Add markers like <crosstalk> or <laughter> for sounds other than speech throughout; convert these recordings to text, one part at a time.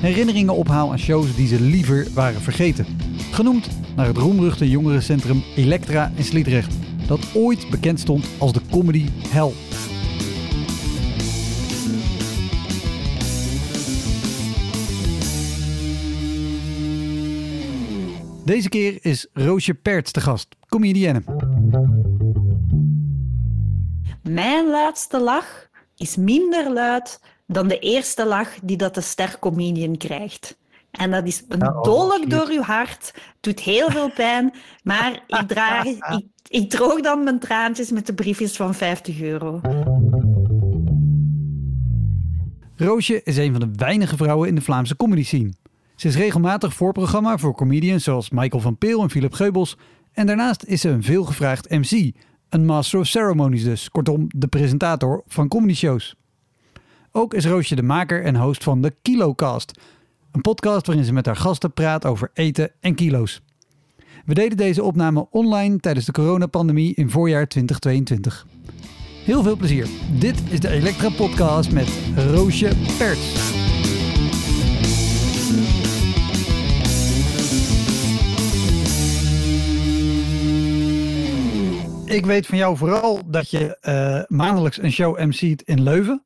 herinneringen ophaal aan shows die ze liever waren vergeten. Genoemd naar het roemruchte jongerencentrum Elektra in Sliedrecht, dat ooit bekend stond als de comedy hell. Deze keer is Roosje Perts te gast, comedienne. Mijn luidste lach is minder luid dan de eerste lach die dat de stercomedian krijgt. En dat is een oh, dolk door uw hart, doet heel veel pijn, maar ik, draag, <laughs> ik, ik droog dan mijn traantjes met de briefjes van 50 euro. Roosje is een van de weinige vrouwen in de Vlaamse comedy scene. Ze is regelmatig voorprogramma voor comedians zoals Michael van Peel en Philip Geubels. En daarnaast is ze een veelgevraagd MC, een Master of Ceremonies dus, kortom de presentator van comedy shows. Ook is Roosje de maker en host van de KiloCast, een podcast waarin ze met haar gasten praat over eten en kilo's. We deden deze opname online tijdens de coronapandemie in voorjaar 2022. Heel veel plezier. Dit is de Elektra Podcast met Roosje Perts. Ik weet van jou vooral dat je eh, maandelijks een show MC't in Leuven.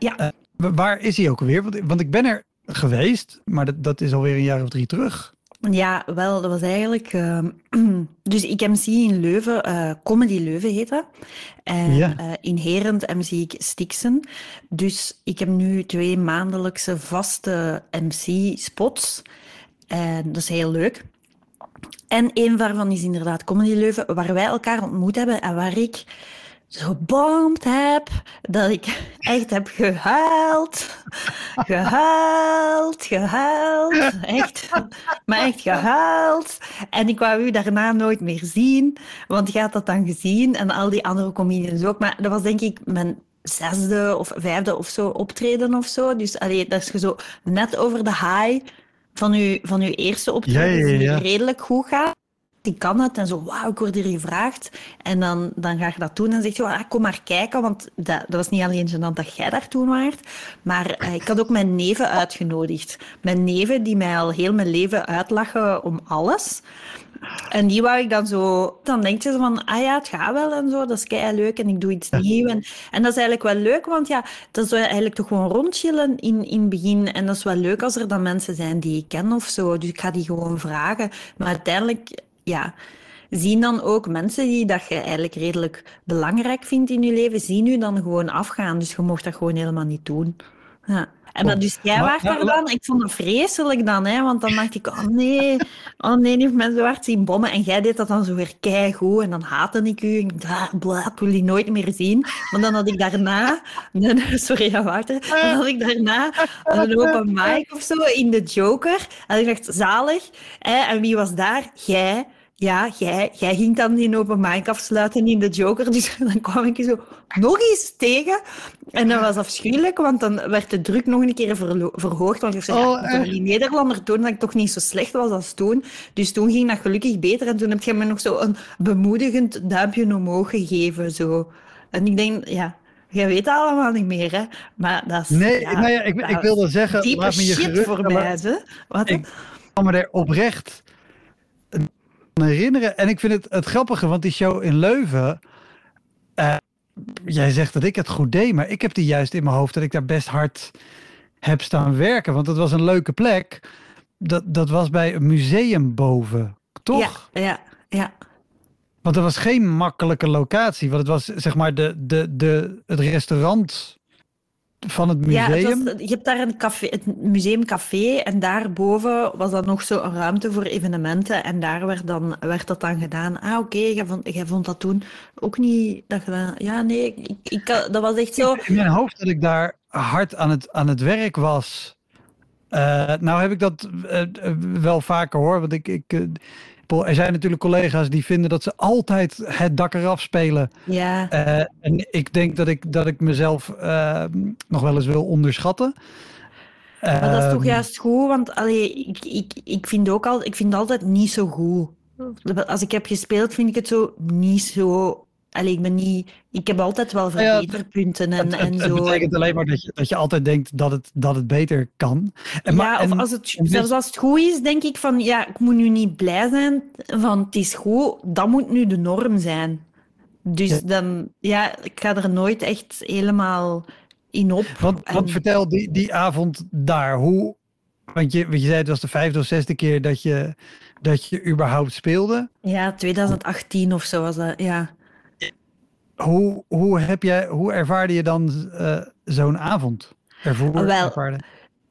Ja. Eh, wa- waar is hij ook alweer? Want, want ik ben er geweest, maar dat, dat is alweer een jaar of drie terug. Ja, wel, dat was eigenlijk... ehm, <clears throat> dus ik MC in Leuven, eh, Comedy Leuven heet dat. En Ja. eh, in Herend MC ik Stixen. Dus ik heb nu twee maandelijkse vaste MC-spots. En dat is heel leuk. En een daarvan is inderdaad Comedy Leuven, waar wij elkaar ontmoet hebben en waar ik gebomd heb, dat ik echt heb gehuild. Gehuild, gehuild. Echt. Maar echt gehuild. En ik wou u daarna nooit meer zien, want je had dat dan gezien en al die andere comedians ook. Maar dat was denk ik mijn zesde of vijfde of zo optreden of zo. Dus allee, dat is je zo net over de high van uw, van uw eerste optreden, Ja, ja, ja, die ja. redelijk goed gaat. Die kan het en zo, wauw, ik word hier gevraagd. En dan, dan ga je dat doen en zeg je, ah, kom maar kijken, want dat, dat was niet alleen gênant dat jij daar toen waart, maar eh, ik had ook mijn neven uitgenodigd. Mijn neven die mij al heel mijn leven uitlachen om alles. En die wou ik dan zo... Dan denk je van, ah ja, het gaat wel en zo, dat is kei leuk en ik doe iets nieuws. En, en dat is eigenlijk wel leuk, want ja, dat is eigenlijk toch gewoon rondchillen in, in het begin. En dat is wel leuk als er dan mensen zijn die ik ken of zo. Dus ik ga die gewoon vragen. Maar uiteindelijk, ja, zien dan ook mensen die dat je eigenlijk redelijk belangrijk vindt in je leven, zien u dan gewoon afgaan. Dus je mocht dat gewoon helemaal niet doen. Ja. En dat, dus jij waart daar dan. Ik vond dat vreselijk dan, hè, want dan dacht ik, oh nee, oh nee, die heeft mensen zo hard zien bommen. En jij deed dat dan zo weer keigoed en dan haatte ik u. En ik dacht, ah, blah, ik wil die nooit meer zien. Maar dan had ik daarna, <laughs> sorry, ja, Wouter, dan had ik daarna een open mic of zo in de Joker. En ik dacht, zalig. Hè? En wie was daar? Jij. Ja, jij, jij ging dan die open mic afsluiten in de Joker. Dus <laughs> dan kwam ik je zo nog eens tegen. En dat was afschuwelijk, want dan werd de druk nog een keer verhoogd. Want ik zei, Oh, ja, die Nederlander tonen dat ik toch niet zo slecht was als toen. Dus toen ging dat gelukkig beter. En toen heb je me nog zo een bemoedigend duimpje omhoog gegeven. Zo. En ik denk, ja, jij weet het allemaal niet meer, hè. Maar dat is... Nee, ja, nou ja, ik, ik dat wilde zeggen, Diepe laat me je shit gerust voor hè. Wat? Ik er oprecht aan herinneren. En ik vind het het grappige, want die show in Leuven... eh, jij zegt dat ik het goed deed, maar ik heb die juist in mijn hoofd... dat ik daar best hard heb staan werken. Want het was een leuke plek. Dat, dat was bij een museum boven, toch? Ja, ja. ja. Want er was geen makkelijke locatie. Want het was zeg maar de, de, de, het restaurant van het museum. Ja, het was- je hebt daar een café, het museumcafé en daarboven was dan nog zo een ruimte voor evenementen en daar werd, dan, werd dat dan gedaan. Ah, oké, jij, vond, jij vond dat toen ook niet dat je dat- Ja, nee, ik, ik, dat was echt zo... In mijn hoofd dat ik daar hard aan het, aan het werk was. Eh, nou heb ik dat eh, eh, wel vaker hoor. Want ik, ik, Er zijn natuurlijk collega's die vinden dat ze altijd het dak eraf spelen. Ja, Eh, en ik denk dat ik, dat ik mezelf eh, nog wel eens wil onderschatten. maar dat is toch Ehm, juist goed, want allee, ik, ik, ik, vind ook al, ik vind het altijd niet zo goed. Als ik heb gespeeld, vind ik het zo niet zo... Allee, ik ben niet... Ik heb altijd wel ja, verbeterpunten en, het, en het, het zo. betekent alleen maar dat je, dat je altijd denkt dat het, dat het beter kan. En, maar- ja, of en- als het, zelfs als het goed is, denk ik van ja, ik moet nu niet blij zijn van het is goed, dat moet nu de norm zijn. Dus Ja. dan, ja, ik ga er nooit echt helemaal in op. En- want vertel die, die avond daar, hoe, want je, want je zei het was de vijfde of zesde keer dat je, dat je überhaupt speelde. Ja, 2018 of zo was dat, ja. Hoe, hoe, heb jij, hoe ervaarde je dan eh, zo'n avond? Ervoer, Wel, ervaarde?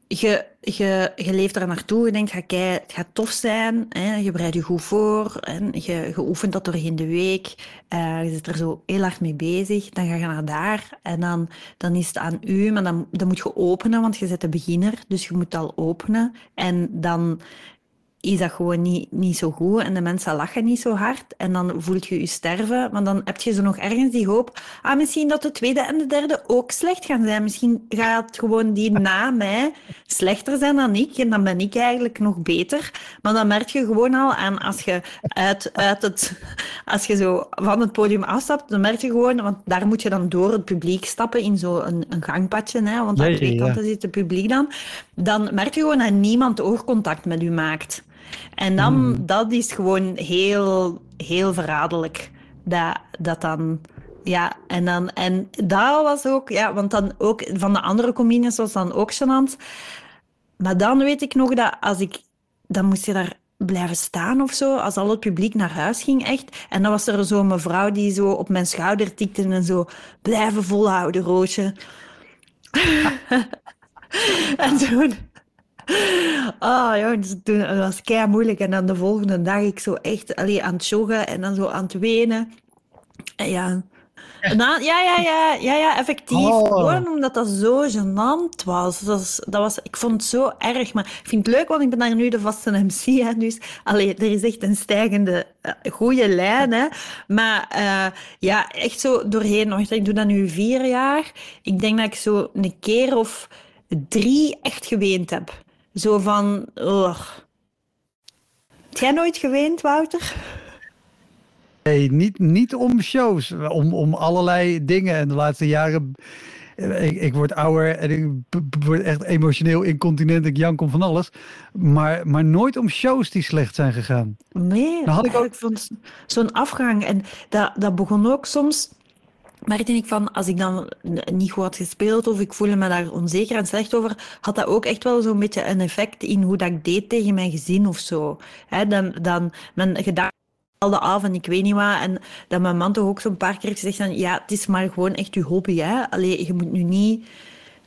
Je, je, je leeft er naartoe, je denkt, ga het gaat tof zijn, hè? je bereidt je goed voor, en je, je oefent dat doorheen de week, eh, je zit er zo heel hard mee bezig, dan ga je naar daar en dan, dan is het aan u, maar dan, dan moet je openen, want je bent de beginner, dus je moet al openen en dan is dat gewoon niet, niet zo goed en de mensen lachen niet zo hard en dan voelt je je sterven, maar dan heb je zo nog ergens die hoop, ah, misschien dat de tweede en de derde ook slecht gaan zijn. Misschien gaat gewoon die na mij slechter zijn dan ik en dan ben ik eigenlijk nog beter. Maar dan merk je gewoon al aan als je uit, uit het, als je zo van het podium afstapt, dan merk je gewoon, want daar moet je dan door het publiek stappen in zo'n een, een gangpadje, hè, want aan twee ja. kanten zit het publiek dan. Dan merk je gewoon dat niemand oogcontact met u maakt. En dan, Hmm. dat is gewoon heel, heel verraderlijk. Dat, dat dan, ja, en dan, en dat was ook, ja, want dan ook van de andere comedians was dan ook gênant. Maar dan weet ik nog dat als ik, dan moest je daar blijven staan of zo, als al het publiek naar huis ging, echt. En dan was er zo'n mevrouw die zo op mijn schouder tikte en zo, blijven volhouden, Roosje. <laughs> en toen... Oh jongens, toen, dat was kei moeilijk. En dan de volgende dag ik zo echt allee, aan het joggen en dan zo aan het wenen. En ja. Ja, ja, ja, ja, ja, effectief. Oh. Gewoon omdat dat zo gênant was. Dat was, dat was. Ik vond het zo erg. Maar ik vind het leuk, want ik ben daar nu de vaste MC. Hè, dus allee, er is echt een stijgende, eh, goede lijn. Hè. Maar eh, ja, echt zo doorheen. Wacht, Ik doe dat nu vier jaar. Ik denk dat ik zo een keer of drie echt geweend heb. Zo van... ugh. Heb jij nooit geweend, Wouter? Nee, niet, niet om shows, om, om allerlei dingen. En de laatste jaren, eh, ik, ik word ouder en ik word echt emotioneel incontinent. Ik jank om van alles. Maar, maar nooit om shows die slecht zijn gegaan. Nee, Dan had ik ook- zo'n afgang. En dat, dat begon ook soms. Merkte ik van, als ik dan niet goed had gespeeld of ik voelde me daar onzeker en slecht over, had dat ook echt wel zo'n beetje een effect in hoe dat ik deed tegen mijn gezin of zo. Hè, dan, dan mijn gedachten de af en ik weet niet wat. En dat mijn man toch ook zo'n paar keer gezegd van, ja, het is maar gewoon echt je hobby. Hè? Allee, je moet nu niet...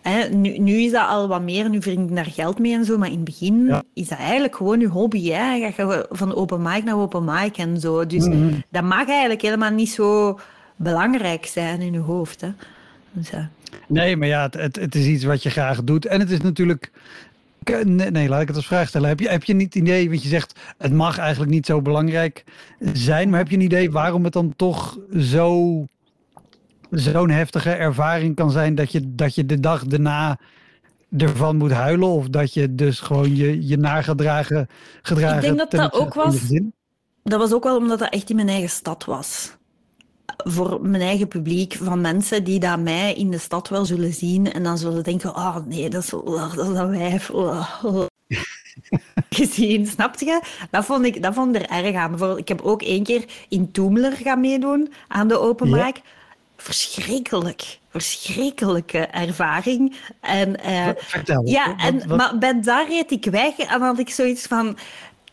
Hè, nu, nu is dat al wat meer, nu verdien ik daar geld mee en zo, maar in het begin Ja. is dat eigenlijk gewoon je hobby. Hè? Je gaat van open mic naar open mic en zo. Dus Mhm. dat mag eigenlijk helemaal niet zo belangrijk zijn in je hoofd. Hè? Dus, ja. Nee, maar ja, het, het, is iets wat je graag doet. En het is natuurlijk. Nee, nee, laat ik het als vraag stellen. Heb je, heb je niet het idee, want je zegt het mag eigenlijk niet zo belangrijk zijn, maar heb je een idee waarom het dan toch zo zo'n heftige ervaring kan zijn dat je, dat je de dag daarna ervan moet huilen of dat je dus gewoon je, je nagedragen gedragen Ik denk dat dat ook was-? Dat was ook wel omdat dat echt in mijn eigen stad was. Voor mijn eigen publiek, van mensen die dat mij in de stad wel zullen zien en dan zullen denken, oh nee, dat is, oh, dat, is dat wijf. oh, <laughs> oh." Gezien, snap je? Dat vond ik, dat vond ik er erg aan. Bijvoorbeeld, ik heb ook één keer in Toemler gaan meedoen aan de open Ja. mic. Verschrikkelijk. Verschrikkelijke ervaring. En, eh, Vertel. ja, en, maar bij daar reed ik weg en had ik zoiets van...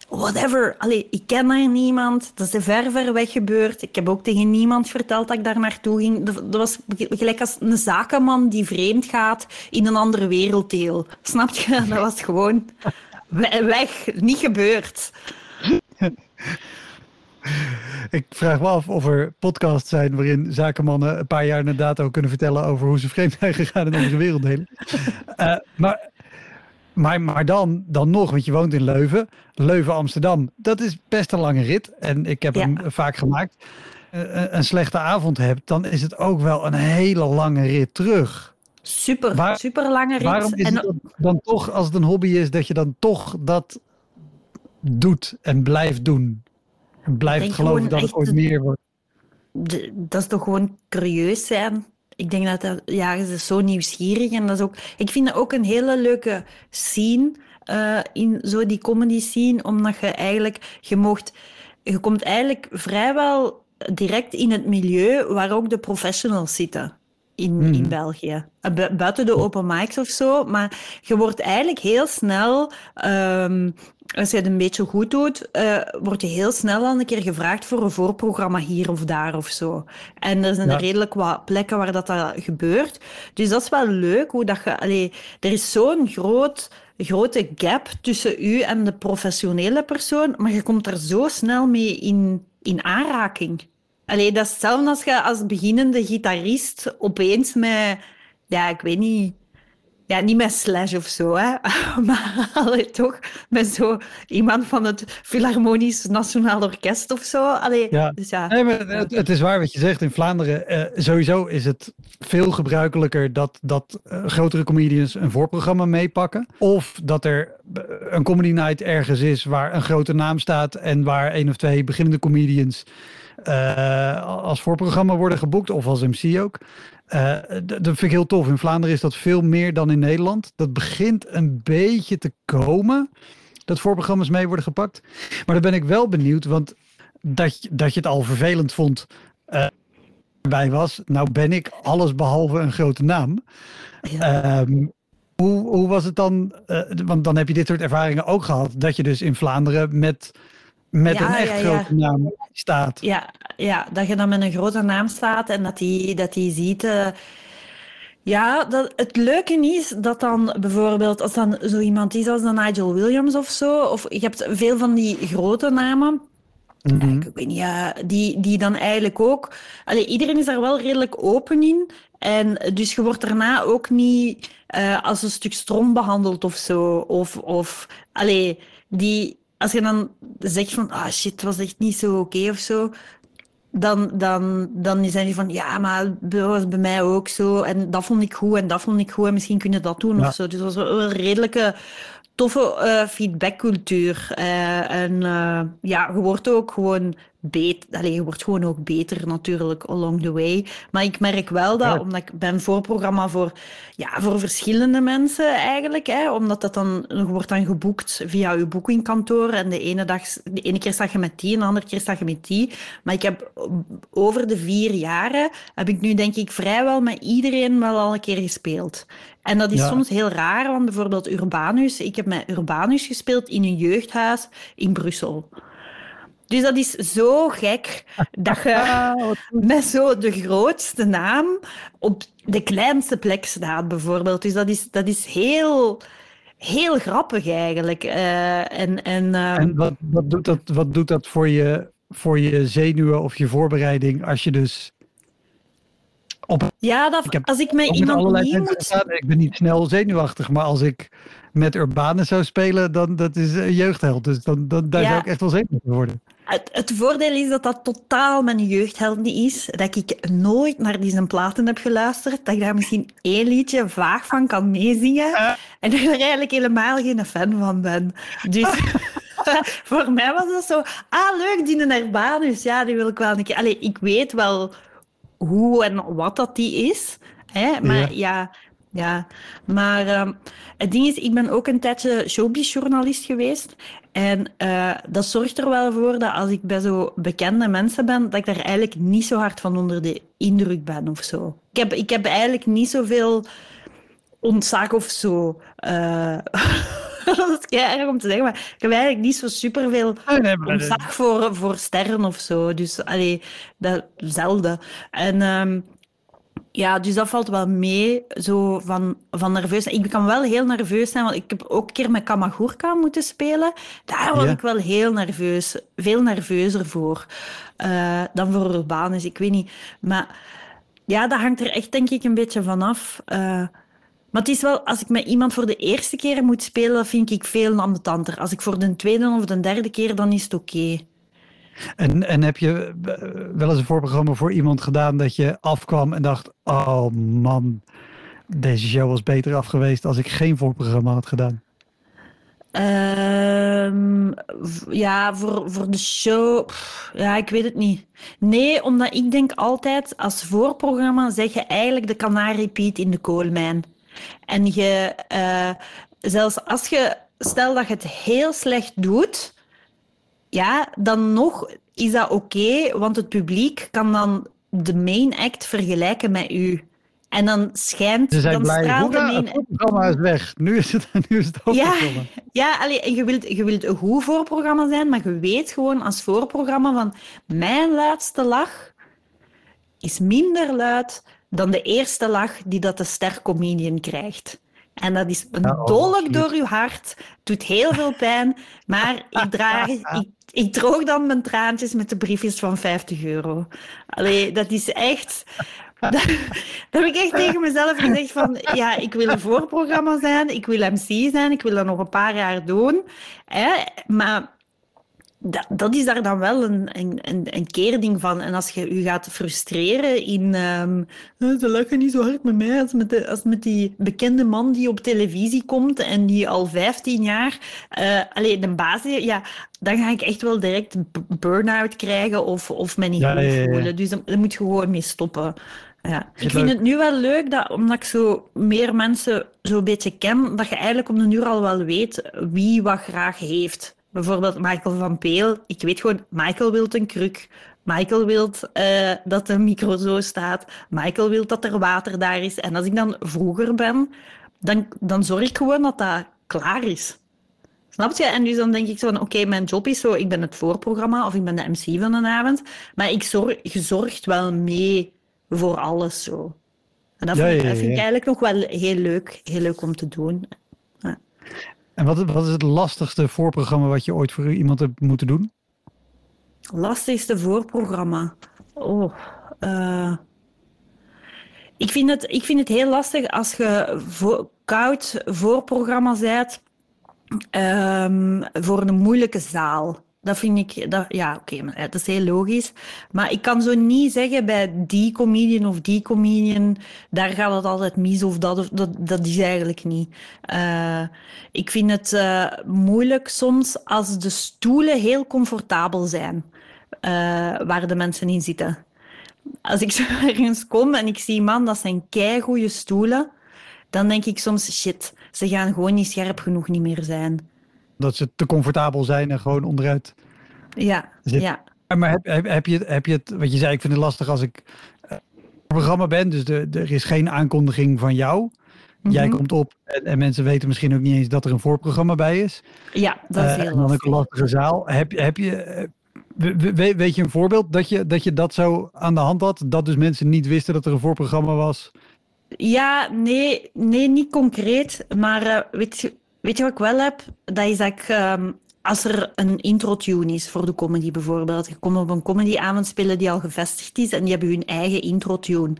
whatever. Allee, ik ken daar niemand. Dat is ver, ver weg gebeurd. Ik heb ook tegen niemand verteld dat ik daar naartoe ging. Dat, was gelijk als een zakenman die vreemd gaat in een andere werelddeel. Snap je? Dat was gewoon weg. Niet gebeurd. Ik vraag me af of er podcasts zijn waarin zakenmannen een paar jaar inderdaad ook kunnen vertellen over hoe ze vreemd zijn gegaan in onze werelddelen. Uh, <laughs> maar maar, maar dan, dan nog, want je woont in Leuven. Leuven-Amsterdam, dat is best een lange rit. En ik heb hem vaak gemaakt. Uh, een slechte avond hebt, dan is het ook wel een hele lange rit terug. Super, super lange rit. Waarom is het dan toch, als het een hobby is, dat je dan toch dat doet en blijft doen? En blijft geloven dat het ooit meer wordt? dat is toch gewoon curieus zijn ik denk dat dat, ja, ze is zo nieuwsgierig. En dat is ook, ik vind dat ook een hele leuke scene, uh, in zo die comedy scene, omdat je eigenlijk, je mocht, je komt eigenlijk vrijwel direct in het milieu waar ook de professionals zitten. In, in hmm. België. Eh, buiten de open mics of zo. Maar je wordt eigenlijk heel snel um, als je het een beetje goed doet, uh, word je heel snel al een keer gevraagd voor een voorprogramma hier of daar of zo. En er zijn redelijk wat plekken waar dat, dat gebeurt. Dus dat is wel leuk, hoe dat je... Allee, er is zo'n groot, grote gap tussen u en de professionele persoon, maar je komt er zo snel mee in, in aanraking. Allee, dat is hetzelfde als je als beginnende gitarist opeens met... Ja, ik weet niet ja, niet met Slash of zo, hè. <laughs> maar allee, toch met zo iemand van het Philharmonisch Nationaal Orkest of zo. Allee, ja. Dus ja. Nee, maar het, het, is waar wat je zegt. In Vlaanderen uh, sowieso is het veel gebruikelijker dat, dat uh, grotere comedians een voorprogramma meepakken. Of dat er eh, een comedy night ergens is waar een grote naam staat en waar één of twee beginnende comedians uh, als voorprogramma worden geboekt of als MC ook. Uh, dat vind ik heel tof. In Vlaanderen is dat veel meer dan in Nederland. Dat begint een beetje te komen. Dat voorprogramma's mee worden gepakt. Maar dan ben ik wel benieuwd, want dat, dat je het al vervelend vond uh, bij was. Nou ben ik alles behalve een grote naam. Ja. Um, hoe, hoe was het dan? Uh, want dan heb je dit soort ervaringen ook gehad. Dat je dus in Vlaanderen met met een echt grote naam staat. Ja, ja, dat je dan met een grote naam staat en dat die, dat die ziet. Uh, ja, dat, het leuke is dat dan bijvoorbeeld, als dan zo iemand is als dan Nigel Williams of zo, of je hebt veel van die grote namen. Mm -hmm. Ik weet niet, ja, die, die dan eigenlijk ook. Allee, iedereen is daar wel redelijk open in. En dus je wordt daarna ook niet uh, als een stuk strom behandeld of zo. Of, of allee, die, als je dan zegt van, ah shit, het was echt niet zo oké okay of zo, dan, dan, dan zijn die van, ja, maar dat was bij mij ook zo. En dat vond ik goed en dat vond ik goed en misschien kunnen dat doen of zo. Dus dat was een redelijke toffe uh, feedbackcultuur. Uh, en uh, ja, je wordt ook gewoon beter. je wordt gewoon ook beter natuurlijk along the way. Maar ik merk wel dat, omdat ik ben voorprogramma voor, ja, voor verschillende mensen eigenlijk. Hè, omdat dat dan wordt dan geboekt via je boekingkantoor. En de ene, dag, de ene keer sta je met die en de andere keer sta je met die. Maar ik heb over de vier jaren heb ik nu denk ik vrijwel met iedereen wel al een keer gespeeld. En dat is soms heel raar, want bijvoorbeeld Urbanus. Ik heb met Urbanus gespeeld in een jeugdhuis in Brussel. Dus dat is zo gek dat je <laughs> ah, met zo de grootste naam op de kleinste plek staat, bijvoorbeeld. Dus dat is, dat is heel, heel grappig eigenlijk. Uh, en en, uh, en wat, wat, doet dat, wat doet dat voor je, voor je zenuwen of je voorbereiding als je dus op, ja, dat, ik als ik met iemand moet... ik ben niet snel zenuwachtig, maar als ik met Urbanus zou spelen, dan dat is een jeugdheld. Dus dan, dan, daar zou ik echt wel zenuwachtig worden. Het, het, voordeel is dat dat totaal mijn jeugdheld niet is. Dat ik nooit naar die zijn platen heb geluisterd. Dat ik daar misschien één liedje vaag van kan meezingen. En dat ik er eigenlijk helemaal geen fan van ben. Dus <laughs> voor mij was dat zo... Ah, leuk, die Urbanus. Ja, die wil ik wel een keer... Allee, ik weet wel hoe en wat dat die is. Hè? Maar ja, ja. Maar uh, het ding is, ik ben ook een tijdje showbiz-journalist geweest. En uh, dat zorgt er wel voor dat als ik bij zo bekende mensen ben, dat ik daar eigenlijk niet zo hard van onder de indruk ben of zo. Ik heb, ik heb eigenlijk niet zoveel ontzag of zo. Uh, <laughs> dat is erg om te zeggen, maar ik heb eigenlijk niet zo superveel Nee, nee, ontzag voor, voor sterren of zo. Dus allee, dat zelden. En ehm, ja, dus dat valt wel mee, zo van, van nerveus. Ik kan wel heel nerveus zijn, want ik heb ook een keer met Kamagurka moeten spelen. Daar was Ja. ik wel heel nerveus, veel nerveuzer voor eh, dan voor Urbanus. Ik weet niet, maar ja, dat hangt er echt denk ik een beetje vanaf. Eh maar het is wel, als ik met iemand voor de eerste keer moet spelen, vind ik veel ambetanter. Als ik voor de tweede of de derde keer, dan is het oké. En, en heb je eh, wel eens een voorprogramma voor iemand gedaan dat je afkwam en dacht: Oh man, deze show was beter af geweest als ik geen voorprogramma had gedaan? Ehm, ja, voor, voor de show, ja, ik weet het niet. Nee, omdat ik denk altijd, als voorprogramma zeg je eigenlijk de kanariepiet in de koolmijn. En je, eh, zelfs als je, stel dat je het heel slecht doet, ja, dan nog is dat oké, want het publiek kan dan de main act vergelijken met u. En dan schijnt, Ze zijn dan blij. Hoera, main het voorprogramma is weg. Nu is het, <laughs> nu is het Ja, ja allee, en je, wilt, je wilt een goed voorprogramma zijn, maar je weet gewoon als voorprogramma van mijn luidste lach is minder luid dan de eerste lach die dat de stercomedian krijgt. En dat is een oh, dolk door je hart, doet heel veel pijn, maar ik, draag, ik, ik droog dan mijn traantjes met de briefjes van 50 euro. Allee, dat is echt... <laughs> Dat, dat heb ik echt tegen mezelf gezegd van, ja, ik wil een voorprogramma zijn, ik wil MC zijn, ik wil dat nog een paar jaar doen. Hè, maar dat, dat is daar dan wel een, een, een, een keerding van. En als je je gaat frustreren in... "Eh, ze lachen niet zo hard met mij als met, de, als met die bekende man die op televisie komt en die al 15 jaar... eh alleen de basis... Ja, dan ga ik echt wel direct burn-out krijgen of, of me niet Ja, goed ja, ja, ja. voelen. Dus daar daar moet je gewoon mee stoppen. Ja. Ik vind het nu wel leuk, dat, omdat ik zo meer mensen zo'n beetje ken, dat je eigenlijk om de uur al wel weet wie wat graag heeft. Bijvoorbeeld Michael van Peel. Ik weet gewoon, Michael wil een kruk. Michael wil eh, dat de micro zo staat. Michael wil dat er water daar is. En als ik dan vroeger ben, dan, dan zorg ik gewoon dat dat klaar is. Snap je? En dus dan denk ik zo van, oké, mijn job is zo, ik ben het voorprogramma of ik ben de MC van de avond, maar ik zorg, je zorgt wel mee voor alles zo. En dat, Ja, vind, ik- ja, vind ik eigenlijk nog wel heel leuk, heel leuk om te doen. En wat, wat is het lastigste voorprogramma wat je ooit voor iemand hebt moeten doen? Lastigste voorprogramma. Oh, eh, ik, vind het, ik vind het heel lastig als je voor, koud voorprogramma bent ehm, voor een moeilijke zaal. Dat vind ik, dat, ja, oké, dat is heel logisch. Maar ik kan zo niet zeggen bij die comedian of die comedian, daar gaat het altijd mis of dat, dat, dat is eigenlijk niet. Eh, ik vind het eh, moeilijk soms als de stoelen heel comfortabel zijn, eh, waar de mensen in zitten. Als ik <laughs> ergens kom en ik zie, man, dat zijn keigoede stoelen, dan denk ik soms, shit, ze gaan gewoon niet scherp genoeg niet meer zijn. Dat ze te comfortabel zijn en gewoon onderuit. Ja, ja. Maar heb, heb, heb, je, heb je het, wat je zei, ik vind het lastig als ik eh, programma ben, dus de, de- er is geen aankondiging van jou. Jij Mhm. komt op en, en mensen weten misschien ook niet eens dat er een voorprogramma bij is. Ja, dat is Eh, heel en dan een lastige zaal. Heb, heb je, eh, we- we- we- weet je een voorbeeld dat je, dat je dat zo aan de hand had? Dat dus mensen niet wisten dat er een voorprogramma was? Ja, nee, nee, niet concreet. Maar weet, je, weet je wat ik wel heb? Dat is dat ik, ehm, als er een intro-tune is voor de comedy bijvoorbeeld. Je komt op een comedyavond spelen die al gevestigd is en die hebben hun eigen intro-tune.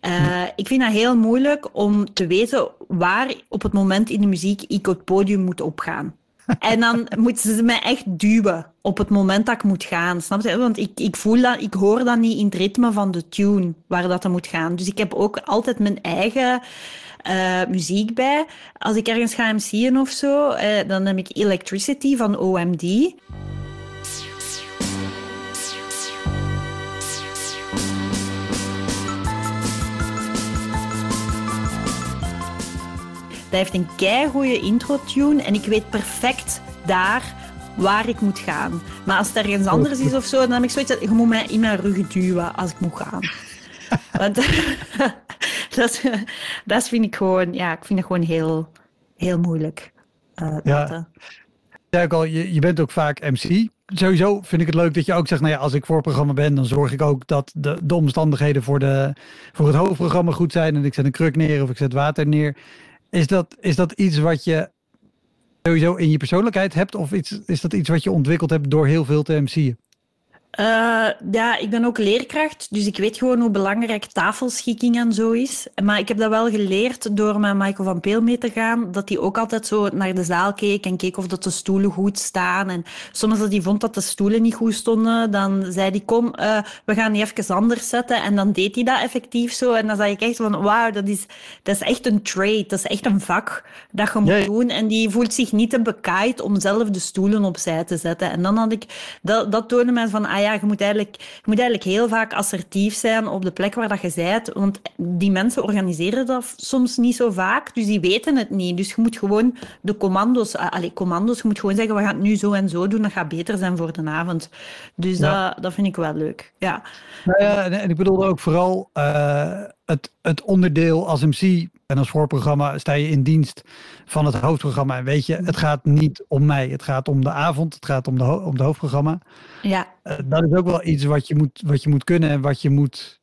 Eh, Ik vind dat heel moeilijk om te weten waar op het moment in de muziek ik het podium moet opgaan. <laughs> En dan moeten ze mij echt duwen op het moment dat ik moet gaan. Snap je? Want ik, ik voel dat, ik hoor dat niet in het ritme van de tune waar dat moet gaan. Dus ik heb ook altijd mijn eigen eh, muziek bij. Als ik ergens ga MC'en of zo, eh, dan heb ik Electricity van OMD. Dat heeft een keigoede intro-tune en ik weet perfect daar waar ik moet gaan. Maar als het ergens anders is of zo, dan heb ik zoiets dat je moet mij in mijn rug duwen als ik moet gaan. Want <laughs> <laughs> dat, dat vind ik gewoon, ja, ik vind het gewoon heel, heel moeilijk. uh, ja. Ja, al, je, je bent ook vaak MC. Sowieso vind ik het leuk dat je ook zegt, nou ja, als ik voorprogramma ben, dan zorg ik ook dat de, de omstandigheden voor, de, voor het hoofdprogramma goed zijn. En ik zet een kruk neer of ik zet water neer. Is dat, is dat iets wat je sowieso in je persoonlijkheid hebt? Of iets, is dat iets wat je ontwikkeld hebt door heel veel te MC'en? Uh, ja, ik ben ook leerkracht, dus ik weet gewoon hoe belangrijk tafelschikking en zo is. Maar ik heb dat wel geleerd door met Michael van Peel mee te gaan, dat hij ook altijd zo naar de zaal keek en keek of dat de stoelen goed staan. En soms als hij vond dat de stoelen niet goed stonden, dan zei hij, kom, uh, we gaan die even anders zetten. En dan deed hij dat effectief zo. En dan zag ik echt van, wauw, dat is, dat is echt een trade, dat is echt een vak dat je moet doen. En die voelt zich niet te bekaaid om zelf de stoelen opzij te zetten. En dan had ik, dat, dat toonde mij van, ah ja, je moet, eigenlijk, je moet eigenlijk heel vaak assertief zijn op de plek waar dat je bent. Want die mensen organiseren dat soms niet zo vaak, dus die weten het niet. Dus je moet gewoon de commando's, uh, allez, commando's, je moet gewoon zeggen, we gaan het nu zo en zo doen, dat gaat beter zijn voor de avond. Dus dat, dat vind ik wel leuk, ja. Nou ja, en ik bedoelde ook vooral uh, het, het onderdeel als MC en als voorprogramma sta je in dienst van het hoofdprogramma. En weet je, het gaat niet om mij. Het gaat om de avond. Het gaat om de, om de hoofdprogramma. Ja. Uh, dat is ook wel iets wat je, moet, wat je moet kunnen en wat je moet...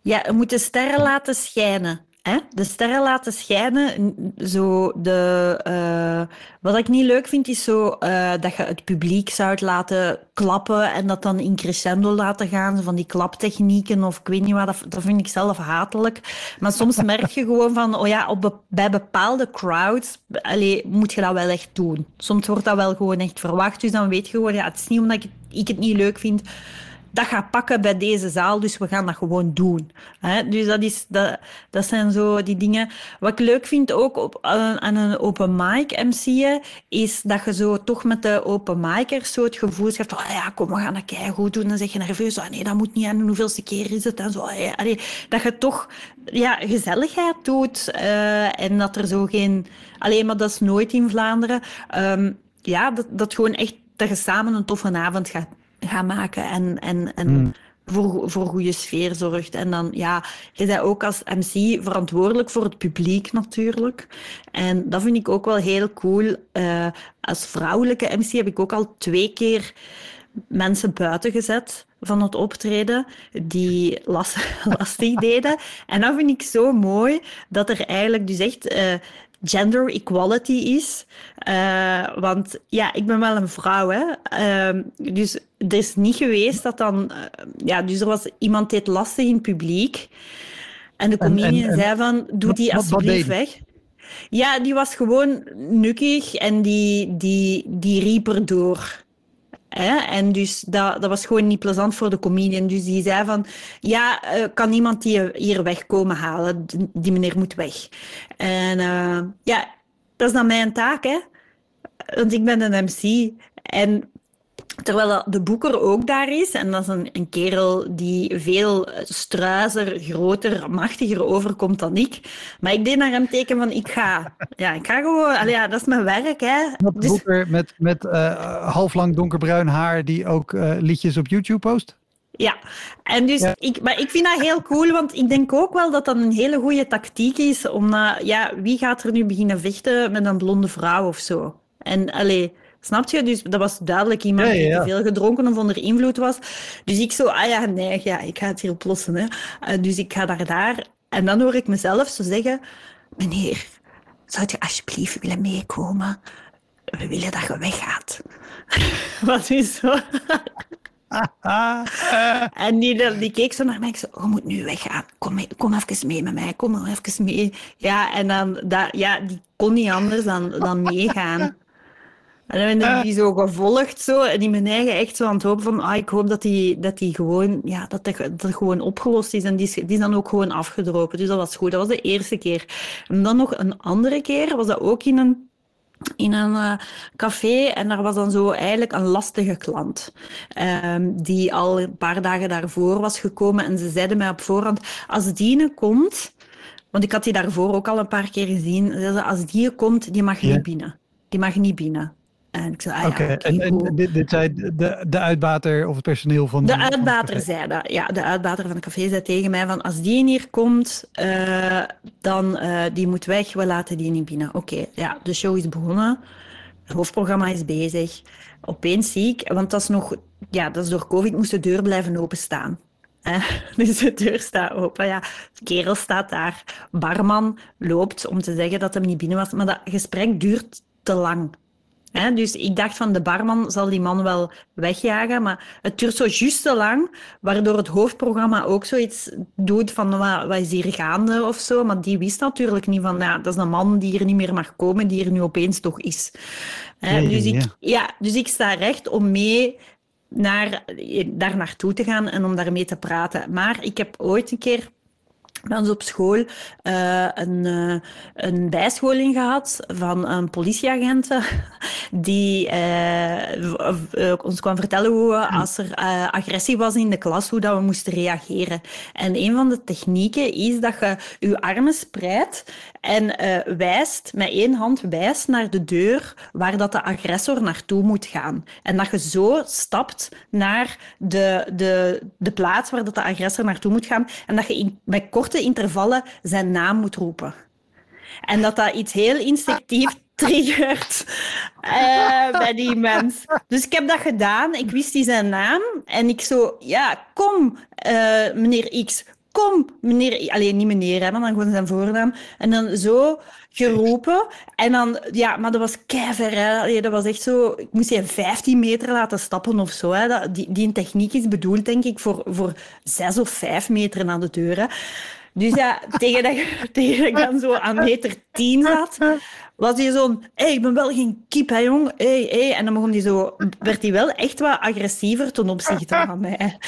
Ja, je moet de sterren laten schijnen hè, de sterren laten schijnen. Zo de, uh, wat ik niet leuk vind, is zo, uh, dat je het publiek zou laten klappen en dat dan in crescendo laten gaan. Van die klaptechnieken of ik weet niet wat, dat, dat vind ik zelf hatelijk. Maar soms <laughs> merk je gewoon van, oh ja, op bij bepaalde crowds allee, moet je dat wel echt doen. Soms wordt dat wel gewoon echt verwacht. Dus dan weet je gewoon, ja, het is niet omdat ik, ik het niet leuk vind dat gaat pakken bij deze zaal, dus we gaan dat gewoon doen. Dus dat, is, dat, dat zijn zo die dingen. Wat ik leuk vind ook op, aan een open mic MC'en, is dat je zo toch met de open micers zo het gevoel hebt van, ah ja, kom, we gaan dat goed doen. Dan zeg je nerveus, ah nee, dat moet niet, en hoeveelste keer is het? En zo, allee, dat je toch ja, gezelligheid doet uh, en dat er zo geen... Alleen maar dat is nooit in Vlaanderen. Um, ja, dat, dat gewoon echt dat je samen een toffe avond gaat gaan maken en, en, en hmm. voor, voor goede sfeer zorgt. En dan, ja, je bent ook als MC verantwoordelijk voor het publiek natuurlijk. En dat vind ik ook wel heel cool. Uh, als vrouwelijke MC heb ik ook al twee keer mensen buiten gezet van het optreden die <laughs> lastig deden. En dat vind ik zo mooi, dat er eigenlijk dus echt uh, gender equality is. Uh, want ja, ik ben wel een vrouw, hè. Uh, dus er is niet geweest dat dan... Uh, ja, dus er was iemand deed lastig in het publiek. En de comedian zei van, doe die alsjeblieft weg. Ja, die was gewoon nukkig en die, die, die riep erdoor. En dus dat, dat was gewoon niet plezant voor de comedian. Dus die zei van, ja, uh, kan iemand die hier wegkomen halen? Die meneer moet weg. En uh, ja, dat is dan mijn taak, hè. Want ik ben een MC. En Terwijl de boeker ook daar is, en dat is een, een kerel die veel struizer, groter, machtiger overkomt dan ik. Maar ik deed naar hem teken van, ik ga. Ja, ik ga gewoon, allee, ja, dat is mijn werk. Hè. Dat dus... boeker met, met uh, halflang donkerbruin haar die ook uh, liedjes op YouTube post? Ja, en dus Ik, maar ik vind dat heel cool, want ik denk ook wel dat dat een hele goede tactiek is. Om, ja, wie gaat er nu beginnen vechten met een blonde vrouw of zo? En allee, Snap je? Dus dat was duidelijk iemand die veel gedronken of onder invloed was. Dus ik zo, ah ja, nee, ja, ik ga het hier oplossen. Hè. Uh, dus ik ga daar daar. En dan hoor ik mezelf zo zeggen, meneer, zou je alsjeblieft willen meekomen? We willen dat je weggaat. <laughs> Wat is zo? <laughs> en die, die keek zo naar mij. Ik zei, je moet nu weggaan. Kom, mee, kom even mee met mij. Kom even mee. Ja, en dan, dat, ja, die kon niet anders dan, dan meegaan. En dan ben ik die zo gevolgd zo, en die mijn eigen echt zo aan het hopen van, ah, ik hoop dat die, dat die gewoon, ja, dat dat, dat gewoon opgelost is. En die is, die is dan ook gewoon afgedropen. Dus dat was goed. Dat was de eerste keer. En dan nog een andere keer was dat ook in een in een uh, café en daar was dan zo eigenlijk een lastige klant um, die al een paar dagen daarvoor was gekomen en ze zeiden mij op voorhand als die komt, want ik had die daarvoor ook al een paar keer gezien, ze als die komt, die mag niet binnen. Die mag niet binnen. En ik zei, ah, ja, oké, en, dit, dit zei de, de uitbater of het personeel van... De uitbater zei dat. Ja, de uitbater van het café zei tegen mij van als die hier komt, eh, dan eh, die moet weg, we laten die niet binnen. Oké, ja, de show is begonnen. Het hoofdprogramma is bezig. Opeens zie ik, want dat is nog, ja, dat is door COVID, moest de deur blijven openstaan. <laughs> Dus de deur staat open. Ja, de kerel staat daar. Barman loopt om te zeggen dat hij niet binnen was. Maar dat gesprek duurt te lang. Hè, dus ik dacht van de barman zal die man wel wegjagen, maar het duurt zo juist te lang, waardoor het hoofdprogramma ook zoiets doet van wat, wat is hier gaande of zo. Maar die wist natuurlijk niet van, ja, dat is een man die hier niet meer mag komen, die er nu opeens toch is. Hè, dus, ja, ik, ja, dus ik sta recht om mee naar, daar naartoe te gaan en om daarmee te praten. Maar ik heb ooit een keer bij ons op school eh, een, eh, een bijscholing gehad van een politieagenten <laughs> die eh, ons kwam vertellen hoe we, als er agressie was in de klas, hoe dat we moesten reageren. En een van de technieken is dat je je armen spreidt en wijst, met één hand wijst naar de deur waar dat de agressor naartoe moet gaan. En dat je zo stapt naar de, de, de plaats waar dat de agressor naartoe moet gaan en dat je in, met korte intervallen zijn naam moet roepen. En dat dat iets heel instinctief <laughs> triggert eh, bij die mens. Dus ik heb dat gedaan. Ik wist die zijn naam. En ik zo, ja, kom, eh, meneer X. Kom, meneer... Alleen niet meneer, hè, maar dan gewoon zijn voornaam. En dan zo geroepen. En dan, ja, maar dat was keiver, hè. Allee, dat was echt zo... Ik moest je 15 meter laten stappen of zo, hè. Dat, die, die techniek is bedoeld, denk ik, voor, voor 6 of 5 meter naar de deur, hè. Dus ja, tegen dat, je- <laughs> tegen dat ik dan zo aan meter 10 zat, was hij zo'n, hé, ik ben wel geen kip, hè, jong. Hey, hey. En dan begon hij zo, werd hij wel echt wat agressiever ten opzichte <laughs> van mij.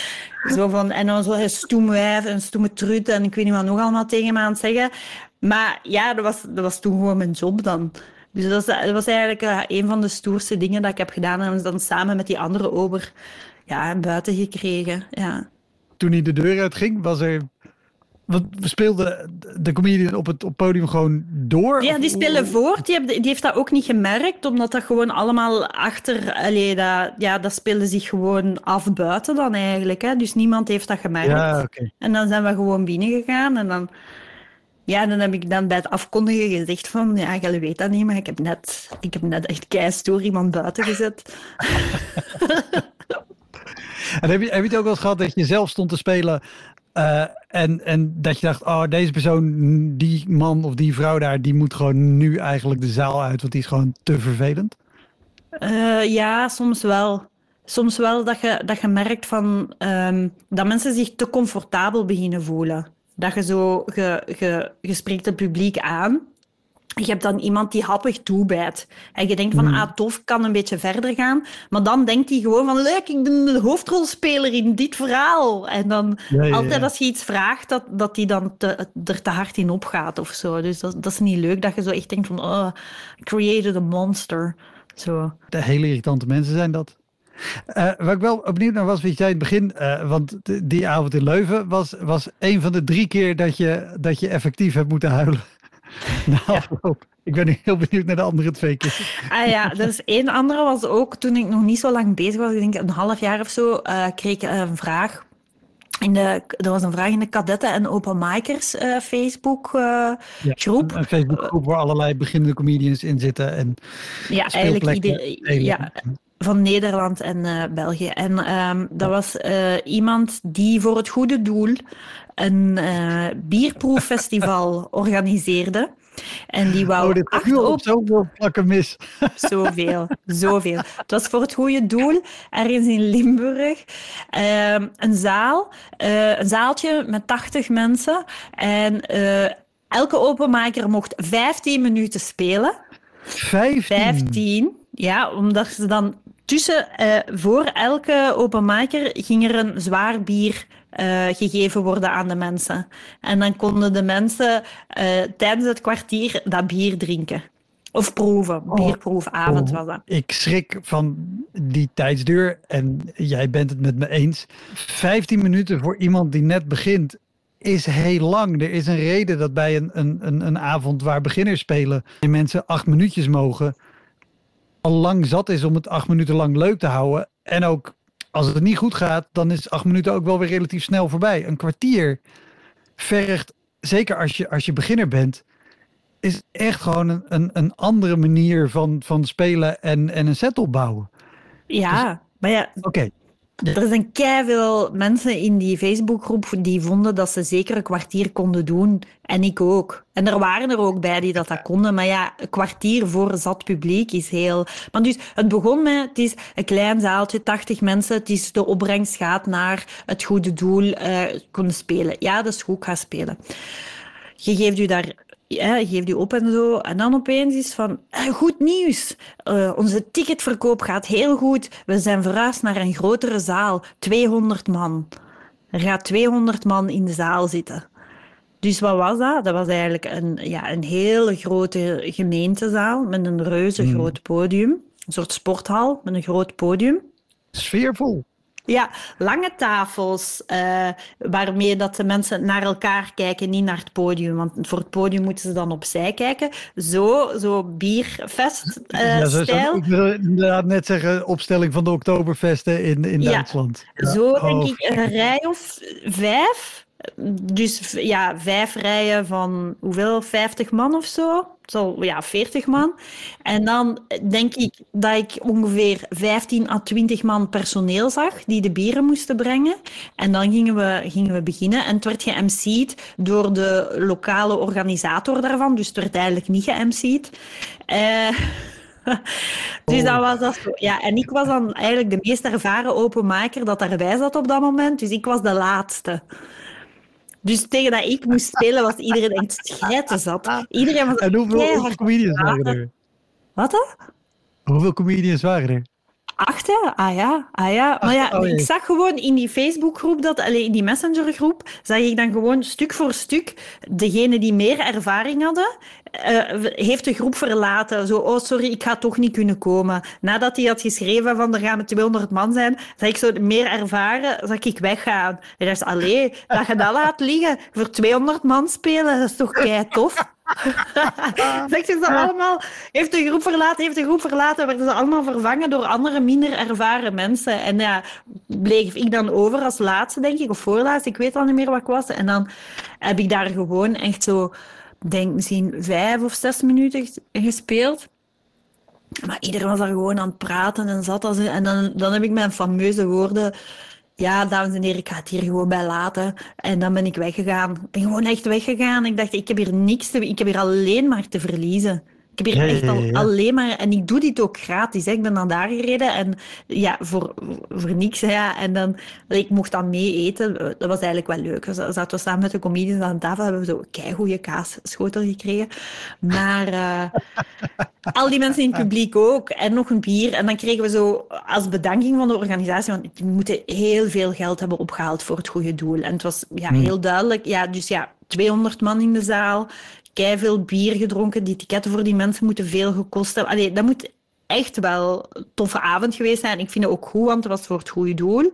Zo van, en dan zo een stoeme wijf en stoeme trut en ik weet niet wat nog allemaal tegen me aan het zeggen. Maar ja, dat was, dat was toen gewoon mijn job dan. Dus dat was, dat was eigenlijk eh, een van de stoerste dingen dat ik heb gedaan. En dan samen met die andere ober ja, buiten gekregen. Ja. Toen hij de deur uitging, was er... Want we speelden de comedian op het op podium gewoon door? Ja, die spelen voort. Die, die heeft dat ook niet gemerkt, omdat dat gewoon allemaal achter... Allee, dat, ja, dat speelde zich gewoon af buiten dan eigenlijk. Hè. Dus niemand heeft dat gemerkt. Ja. En dan zijn we gewoon binnengegaan en dan... Ja, dan heb ik dan bij het afkondigen gezegd van... Ja, jij weet dat niet, maar ik heb net, ik heb net echt keistoer iemand buiten gezet. <laughs> En heb je, heb je het ook wel eens gehad dat je zelf stond te spelen eh, en, en dat je dacht, oh, deze persoon, die man of die vrouw daar, die moet gewoon nu eigenlijk de zaal uit, want die is gewoon te vervelend? Eh, ja, soms wel. Soms wel dat je, dat je merkt van, ehm, dat mensen zich te comfortabel beginnen voelen. Dat je zo, je, je, spreekt het publiek aan. Je hebt dan iemand die happig toebijt. En je denkt van, ah tof, kan een beetje verder gaan. Maar dan denkt hij gewoon van, leuk, ik ben de hoofdrolspeler in dit verhaal. En dan, Ja, ja, altijd ja. als je iets vraagt, dat, dat die dan te, er te hard in opgaat of zo. Dus dat, dat is niet leuk, dat je zo echt denkt van, oh, created a monster. Zo. De hele irritante mensen zijn dat. Eh waar ik wel benieuwd naar was, weet jij in het begin, eh, want die avond in Leuven was, was een van de drie keer dat je, dat je effectief hebt moeten huilen. <laughs> Na afloop. Ik ben heel benieuwd naar de andere twee keer. Ah ja, dus één andere was ook toen ik nog niet zo lang bezig was, ik denk een half jaar of zo, eh, kreeg ik een vraag. In de, er was een vraag in de kadetten en open micers eh, Facebook eh, Ja, groep. Een, Facebookgroep waar allerlei beginnende comedians in zitten. En Ja, eigenlijk iedereen. Ja, van Nederland en eh, België. En ehm, dat was eh, iemand die voor het goede doel een eh bierproeffestival <laughs> organiseerde. En die wou oh, dit acht op zoveel plakken mis. <laughs> Zoveel, zoveel. Het was voor het goede doel, ergens in Limburg. Ehm, een zaal, een zaaltje met 80 mensen. En elke openmaker mocht 15 minuten spelen. 15. 15, ja, omdat ze dan tussen, eh, voor elke openmaker ging er een zwaar bier eh, gegeven worden aan de mensen. En dan konden de mensen eh, tijdens het kwartier dat bier drinken. Of proeven, bierproefavond was dat. Ik schrik van die tijdsduur en jij bent het met me eens. 15 minuten voor iemand die net begint is heel lang. Er is een reden dat bij een, een, een, een avond waar beginners spelen en mensen acht minuutjes mogen. Al lang zat is om het acht minuten lang leuk te houden. En ook als het niet goed gaat, dan is acht minuten ook wel weer relatief snel voorbij. Een kwartier vergt, zeker als je, als je beginner bent, is echt gewoon een, een, een andere manier van, van spelen en, en een set opbouwen. Ja, Dus- maar ja, Oké, er zijn veel mensen in die Facebookgroep die vonden dat ze zeker een kwartier konden doen. En ik ook. En er waren er ook bij die dat, dat konden. Maar ja, een kwartier voor zat publiek is heel... Maar dus, het begon met, het is een klein zaaltje, 80 mensen. Het is de opbrengst gaat naar het goede doel kunnen spelen. Ja, dat is goed, ga spelen. Je geeft u daar ja, je geeft u op en zo. En dan opeens is van, eh, goed nieuws. Eh, onze ticketverkoop gaat heel goed. We zijn verhuisd naar een grotere zaal. 200 man. Er gaat 200 man in de zaal zitten. Dus wat was dat? Dat was eigenlijk een, ja, een hele grote gemeentezaal met een reuze groot podium. Een soort sporthal met een groot podium. sfeervol. Ja, lange tafels, eh, waarmee dat de mensen naar elkaar kijken, niet naar het podium. Want voor het podium moeten ze dan opzij kijken. Zo, zo bierfest eh, ja, ik wil inderdaad net zeggen, opstelling van de Oktoberfesten in, in Ja. Duitsland. Ja. Zo denk Oh, ik een rij of vijf. Dus ja, vijf rijen van hoeveel? 50 man of zo? Zo, ja, 40 man. En dan denk ik dat ik ongeveer 15 à 20 man personeel zag die de bieren moesten brengen. En dan gingen we, gingen we beginnen. En het werd ge-MC'd door de lokale organisator daarvan. Dus het werd eigenlijk niet ge-MC'd. Eh, <laughs> dus dat was dat zo. Ja, en ik was dan eigenlijk de meest ervaren openmaker dat daarbij zat op dat moment. Dus ik was de laatste. Dus tegen dat ik moest spelen, was iedereen echt schijten zat. Iedereen was En hoeveel, comedians waren er? Wat dan? Hoeveel comedians waren er? Acht, hè? Ah ja, ah ja. Maar ja, ik zag gewoon in die Facebookgroep, dat, allee, in die Messengergroep, zag ik dan gewoon stuk voor stuk, degene die meer ervaring hadden, eh, heeft de groep verlaten. Zo, oh sorry, ik ga toch niet kunnen komen. Nadat hij had geschreven van er gaan met 200 man zijn, zag ik zo meer ervaren, zag ik weggaan. En dat is, allee, dat je dat laat liggen, voor 200 man spelen, dat is toch kei tof. <laughs> Zegt ze allemaal, heeft de groep verlaten, heeft de groep verlaten, werden ze allemaal vervangen door andere minder ervaren mensen. En ja, bleef ik dan over als laatste, denk ik, of voorlaatste, ik weet al niet meer wat ik was. En dan heb ik daar gewoon echt zo, denk misschien vijf of zes minuten ges- gespeeld. Maar iedereen was daar gewoon aan het praten en zat als En dan, dan heb ik mijn fameuze woorden. Ja, dames en heren, ik ga het hier gewoon bij laten. En dan ben ik weggegaan. Ik ben gewoon echt weggegaan. Ik dacht, ik heb hier niks te... Ik heb hier alleen maar te verliezen. Ik heb hier Ja, echt al, ja, ja. alleen maar... En ik doe dit ook gratis. Hè. Ik ben dan daar gereden en ja, voor, voor niks. hè. En dan, ik mocht dan mee eten. Dat was eigenlijk wel leuk. We zaten we samen met de comedians aan tafel. Hebben we zo een goede kaasschotel gekregen. Maar... eh, al die mensen in het publiek ook. En nog een bier. En dan kregen we zo als bedanking van de organisatie, want die moeten heel veel geld hebben opgehaald voor het goede doel. En het was ja, heel duidelijk. Ja, dus ja, 200 man in de zaal, veel bier gedronken. Die ticketten voor die mensen moeten veel gekost hebben. Dat moet echt wel een toffe avond geweest zijn. Ik vind het ook goed, want het was voor het goede doel.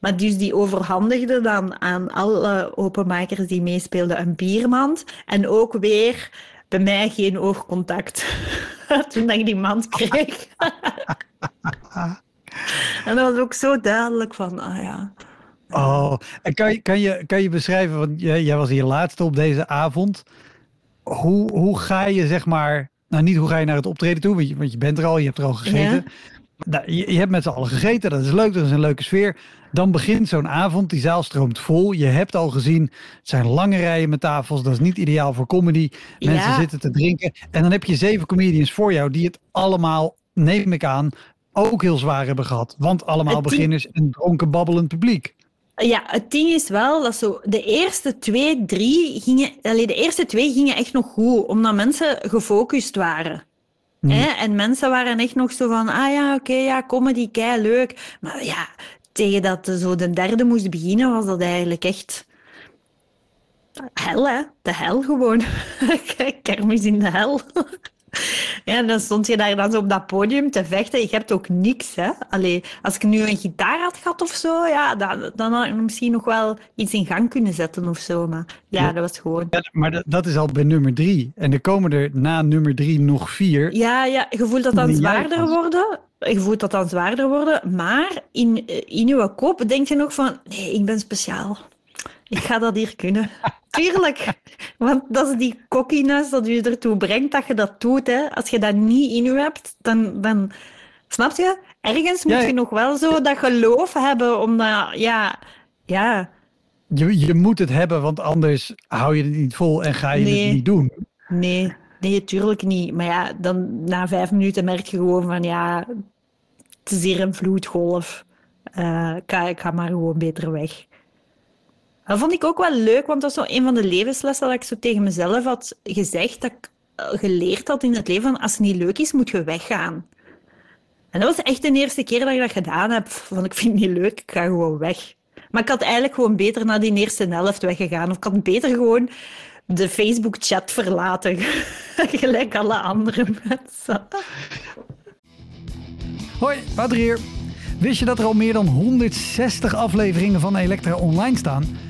Maar dus die overhandigde dan aan alle openmakers die meespeelden een biermand. En ook weer bij mij geen oogcontact. <laughs> Toen ik die mand kreeg. <laughs> en dat was ook zo duidelijk van, ah ja. Oh, en kan je, kan je, kan je beschrijven, want jij, jij was hier laatste op deze avond. Hoe, hoe ga je, zeg maar, nou niet hoe ga je naar het optreden toe, want je, want je bent er al, je hebt er al gegeten. Nou, je, je hebt met z'n allen gegeten, dat is leuk, dat is een leuke sfeer. Dan begint zo'n avond, die zaal stroomt vol. Je hebt al gezien, het zijn lange rijen met tafels, dat is niet ideaal voor comedy. Mensen Ja. zitten te drinken. En dan heb je zeven comedians voor jou die het allemaal, neem ik aan, ook heel zwaar hebben gehad. Want allemaal beginners en dronken babbelend publiek. Ja, het ding is wel dat zo de eerste twee, drie gingen, allee, de eerste twee gingen echt nog goed, omdat mensen gefocust waren. Hè? En mensen waren echt nog zo van, ah ja, oké, ja, comedy, kei leuk. Maar ja, tegen dat zo de derde moest beginnen, was dat eigenlijk echt hel, hè? De hel gewoon. <laughs> Kermis in de hel. Ja, en dan stond je daar dan zo op dat podium te vechten. Je hebt ook niks, hè. Allee, als ik nu een gitaar had gehad of zo, ja, dan, dan had ik misschien nog wel iets in gang kunnen zetten of zo. Maar ja, Ja. dat was gewoon... Ja, maar dat, dat is al bij nummer drie. En er komen er na nummer drie nog vier. Ja, ja, je voelt dat dan zwaarder worden. Je voelt dat dan zwaarder worden. Maar in, in je kop denk je nog van... Nee, ik ben speciaal. Ik ga dat hier kunnen. Tuurlijk. Want dat is die cockiness dat je ertoe brengt dat je dat doet. Hè. Als je dat niet in je hebt, dan... dan snap je? Ergens moet Ja, je nog wel zo dat geloof hebben. Omdat, ja... Ja, Je, je moet het hebben, want anders hou je het niet vol en ga je Nee. het niet doen. nee. Nee, tuurlijk niet. Maar ja, dan na vijf minuten merk je gewoon van... Ja, het is hier een vloedgolf. Ik, ga, ik ga maar gewoon beter weg. Dat vond ik ook wel leuk, want dat was zo een van de levenslessen dat ik zo tegen mezelf had gezegd, dat ik eh, geleerd had in het leven, van als het niet leuk is, moet je weggaan. En dat was echt de eerste keer dat ik dat gedaan heb. Van, ik vind het niet leuk, ik ga gewoon weg. Maar ik had eigenlijk gewoon beter na die eerste helft weggegaan. Of ik had beter gewoon de Facebook-chat verlaten. <laughs> Gelijk alle andere mensen. Hoi, Wouter hier. Wist je dat er al meer dan 160 afleveringen van Elektra online staan?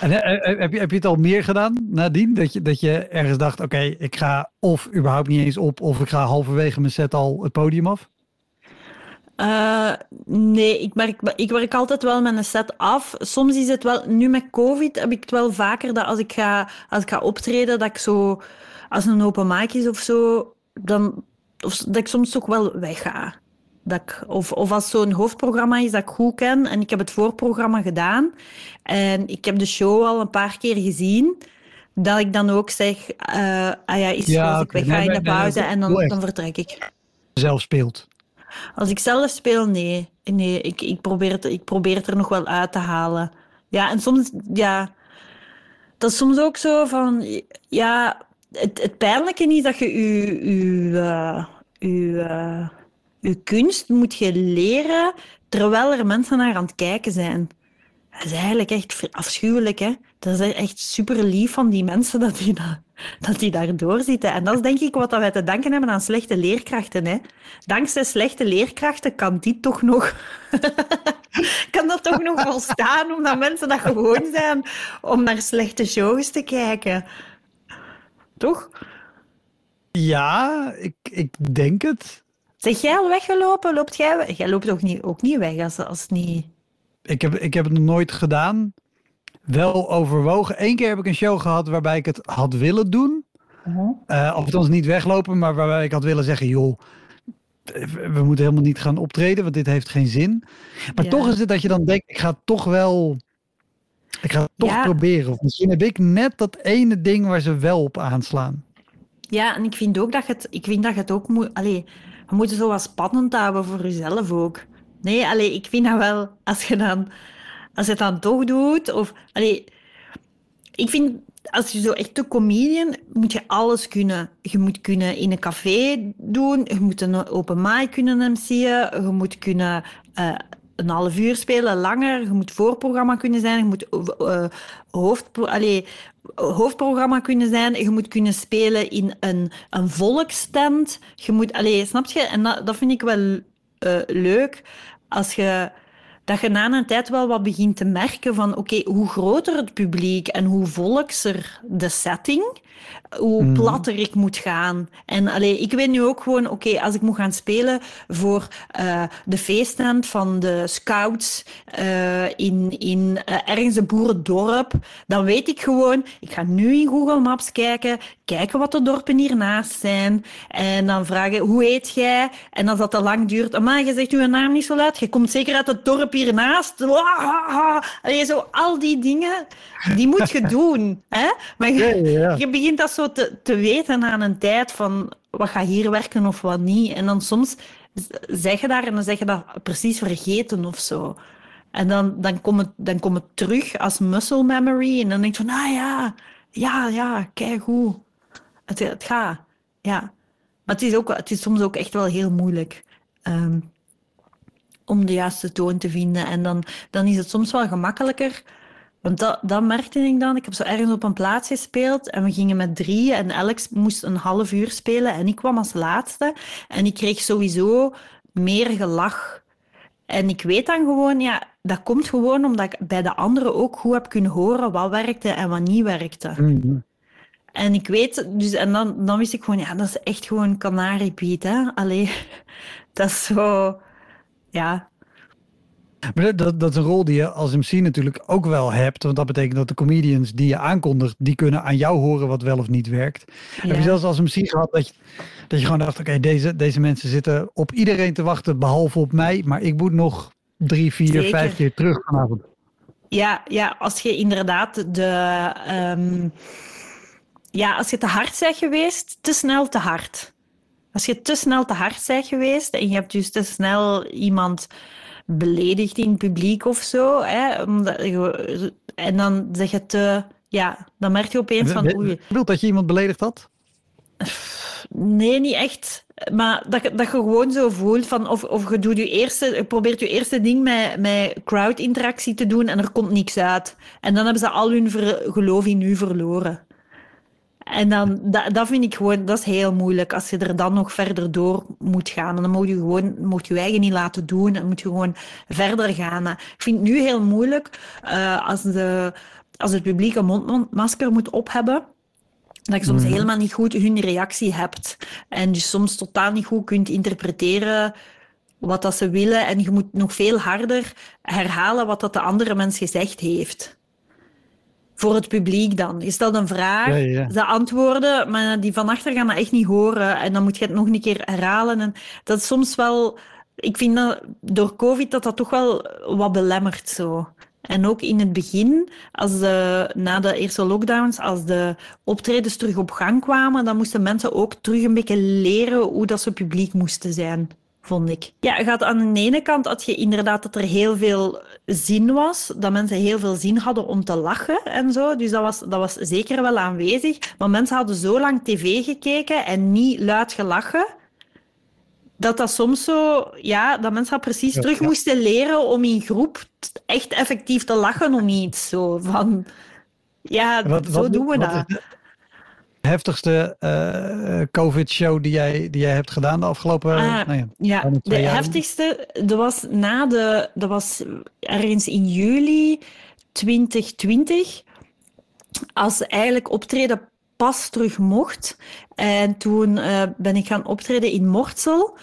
En, eh, eh, heb, je, heb je het al meer gedaan nadien? Dat je, dat je ergens dacht, oké, ik ga of überhaupt niet eens op, of ik ga halverwege mijn set al het podium af? Eh, nee, ik werk, ik werk altijd wel met een set af. Soms is het wel, nu met COVID heb ik het wel vaker dat als ik ga, als ik ga optreden, dat ik zo, als een open mic is of zo, dan, of dat ik soms toch wel wegga. Dat ik, of, of als zo'n hoofdprogramma is dat ik goed ken en ik heb het voorprogramma gedaan en ik heb de show al een paar keer gezien, dat ik dan ook zeg, eh, ah ja, is Ja, goed, ik wegga Nee, in de nee, nee, pauze en dan, dan vertrek ik. Zelf speelt. Als ik zelf speel, nee. Nee, ik, ik, probeer het, ik probeer het er nog wel uit te halen. Ja, en soms, ja... Dat is soms ook zo van... Ja, het, het pijnlijke is dat je je, je, eh, je, eh, je kunst moet je leren terwijl er mensen naar aan het kijken zijn. Dat is eigenlijk echt afschuwelijk, hè. Dat is echt super lief van die mensen dat die, da- dat die daar doorzitten. En dat is denk ik wat dat wij te danken hebben aan slechte leerkrachten, hè. Dankzij slechte leerkrachten kan dit toch nog... <laughs> kan dat toch nog volstaan, omdat mensen dat gewoon zijn om naar slechte shows te kijken. Toch? Ja, ik, ik denk het. Zeg jij al weggelopen? Loopt jij? Jij loopt ook niet, ook niet weg als, als niet... Ik heb, ik heb het nog nooit gedaan. Wel overwogen. Eén keer heb ik een show gehad waarbij ik het had willen doen. Eh of althans niet weglopen, maar waarbij ik had willen zeggen, joh, we moeten helemaal niet gaan optreden, want dit heeft geen zin. Maar Ja. toch is het dat je dan denkt, ik ga toch wel, ik ga het toch Ja. proberen. Of misschien heb ik net dat ene ding waar ze wel op aanslaan. Ja, en ik vind ook dat je het, ik vind dat je het ook moet... Allee, we moeten zo wat spannend houden voor jezelf ook. Nee, allee, ik vind dat wel, als je dan... Als je het dan toch doet, of... Allee, ik vind, als je zo echt een comedian, moet je alles kunnen. Je moet kunnen in een café doen, je moet een open mic kunnen MC'en, je moet kunnen eh, een half uur spelen, langer, je moet voorprogramma kunnen zijn, je moet eh, hoofdprogramma kunnen zijn, je moet kunnen spelen in een, een volksstand. Je moet, allee, snap je? En dat, dat vind ik wel eh, leuk, als je dat je na een tijd wel wat begint te merken van oké, hoe groter het publiek en hoe volkser de setting, hoe Mhm. platter ik moet gaan. En allee, ik weet nu ook gewoon, oké, als ik moet gaan spelen voor eh, de feesttent van de scouts eh, in, in eh, ergens een boerendorp, dan weet ik gewoon, ik ga nu in Google Maps kijken, kijken wat de dorpen hiernaast zijn, en dan vragen, hoe heet jij? En als dat te lang duurt, maar je zegt uw naam niet zo luid, je komt zeker uit het dorp hiernaast. Allee, zo al die dingen, die moet je <laughs> doen. Hè? Maar je, je begint dat zo te, te weten aan een tijd van wat gaat hier werken of wat niet. En dan soms zeg je daar en dan zeg je dat precies vergeten of zo. En dan, dan komt dan komt het terug als muscle memory. En dan denk je van, ah ja, ja, ja, kijk hoe. Het, het gaat, ja. Maar het is, ook, het is soms ook echt wel heel moeilijk um, om de juiste toon te vinden. En dan, dan is het soms wel gemakkelijker. Want dat, dat merkte ik dan. Ik heb zo ergens op een plaats gespeeld en we gingen met drie en Alex moest een half uur spelen en ik kwam als laatste. En ik kreeg sowieso meer gelach. En ik weet dan gewoon, ja, dat komt gewoon omdat ik bij de anderen ook goed heb kunnen horen wat werkte en wat niet werkte. Mhm. En ik weet, dus, en dan, dan wist ik gewoon, ja, dat is echt gewoon Canary hè. Allee, <laughs> dat is zo, ja. Maar dat, dat is een rol die je als MC natuurlijk ook wel hebt. Want dat betekent dat de comedians die je aankondigt, die kunnen aan jou horen wat wel of niet werkt. Heb je zelfs als MC gehad dat je, dat je gewoon dacht, oké, deze, deze mensen zitten op iedereen te wachten, behalve op mij. Maar ik moet nog drie, vier, vijf keer terug vanavond. Ja, ja, als je inderdaad de... Um, ja, als je te hard bent geweest, te snel te hard. Als je te snel te hard bent geweest en je hebt dus te snel iemand beledigd in het publiek of zo, hè, omdat je, en dan zeg je te... Ja, dan merk je opeens van... Oei. Bedoelt dat je iemand beledigd had? Nee, niet echt. Maar dat, dat je gewoon zo voelt van of, of je, doet je, eerste, je probeert je eerste ding met, met crowd-interactie te doen en er komt niks uit. En dan hebben ze al hun geloof in u verloren. En dan, dat, dat vind ik gewoon, dat is heel moeilijk als je er dan nog verder door moet gaan. En dan moet je gewoon, moet je eigen niet laten doen en moet je gewoon verder gaan. ik vind het nu heel moeilijk uh, als, de, als het publiek een mondmasker moet ophebben dat je soms mhm. helemaal niet goed hun reactie hebt. En dus soms totaal niet goed kunt interpreteren wat dat ze willen. En je moet nog veel harder herhalen wat dat de andere mens gezegd heeft. Voor het publiek dan. Je stelt een vraag, ze antwoorden, maar die van achter gaan dat echt niet horen. En dan moet je het nog een keer herhalen. En dat is soms wel... Ik vind dat door COVID dat dat toch wel wat belemmert zo. En ook in het begin, als de, na de eerste lockdowns, als de optredens terug op gang kwamen, dan moesten mensen ook terug een beetje leren hoe dat ze publiek moesten zijn, vond ik. Ja, gaat aan de ene kant had je inderdaad dat er heel veel zin was, dat mensen heel veel zin hadden om te lachen en zo. Dus dat was, dat was zeker wel aanwezig. Maar mensen hadden zo lang tv gekeken en niet luid gelachen dat dat soms zo, ja, dat mensen precies terug moesten leren om in groep echt effectief te lachen om iets. Zo van, ja, wat, zo doen we dat. Heftigste uh, COVID-show die jij, die jij hebt gedaan de afgelopen uh, nou ja, ja de heftigste, dat was na de, dat was ergens in juli 2020, als eigenlijk optreden pas terug mocht. En toen uh, ben ik gaan optreden in Mortsel.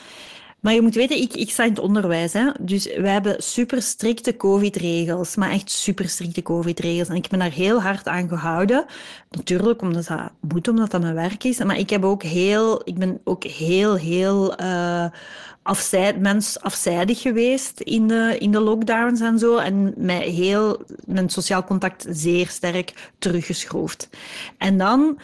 Maar je moet weten, ik, ik sta in het onderwijs. Hè? Dus we hebben super strikte COVID-regels. Maar echt super strikte COVID-regels. En ik ben daar heel hard aan gehouden. Natuurlijk, omdat dat moet, omdat dat mijn werk is. Maar ik, heb ook heel, ik ben ook heel, heel afzijd, mens afzijdig geweest in de, in de lockdowns en zo. En mij heel, mijn sociaal contact zeer sterk teruggeschroefd. En dan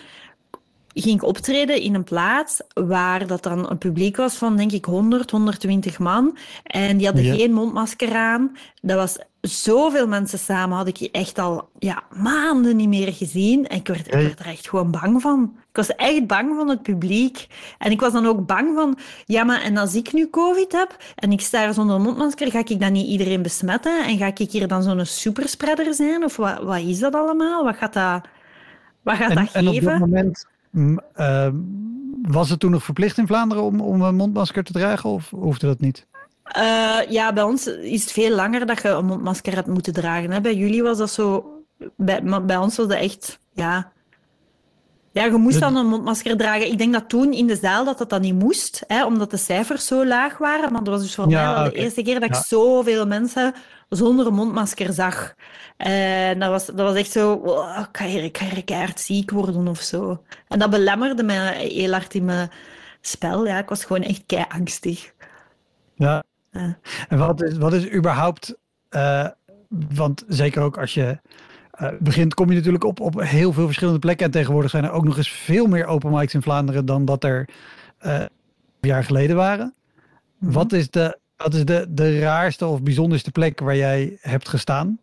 ging ik optreden in een plaats waar dat dan een publiek was van, denk ik, 100, 120 man. En die hadden geen mondmasker aan. Dat was zoveel mensen samen, had ik echt al ja, maanden niet meer gezien. En ik werd, ik werd er echt gewoon bang van. Ik was echt bang van het publiek. En ik was dan ook bang van, ja, maar en als ik nu COVID heb en ik sta er zonder mondmasker, ga ik dan niet iedereen besmetten? En ga ik hier dan zo'n superspreader zijn? Of wat, wat is dat allemaal? Wat gaat dat, wat gaat dat geven? En op dat moment uh, was het toen nog verplicht in Vlaanderen om, om een mondmasker te dragen of hoefde dat niet? Uh, ja, bij ons is het veel langer dat je een mondmasker hebt moeten dragen. Hè. Bij jullie was dat zo... Bij, bij ons was dat echt... Ja, ja, je moest dan een mondmasker dragen. Ik denk dat toen in de zaal dat dat dan niet moest, hè, omdat de cijfers zo laag waren. Maar dat was dus voor mij wel de eerste keer dat ik zoveel mensen zonder een mondmasker zag. En dat was, dat was echt zo, oh, kan je, kan je keihard ziek worden of zo. En dat belemmerde mij heel hard in mijn spel. Ja, ik was gewoon echt kei angstig. Ja. En wat is, wat is überhaupt, uh, want zeker ook als je uh, begint, kom je natuurlijk op, op heel veel verschillende plekken. En tegenwoordig zijn er ook nog eens veel meer open mics in Vlaanderen dan dat er uh, een jaar geleden waren. Wat is, de, wat is de, de raarste of bijzonderste plek waar jij hebt gestaan?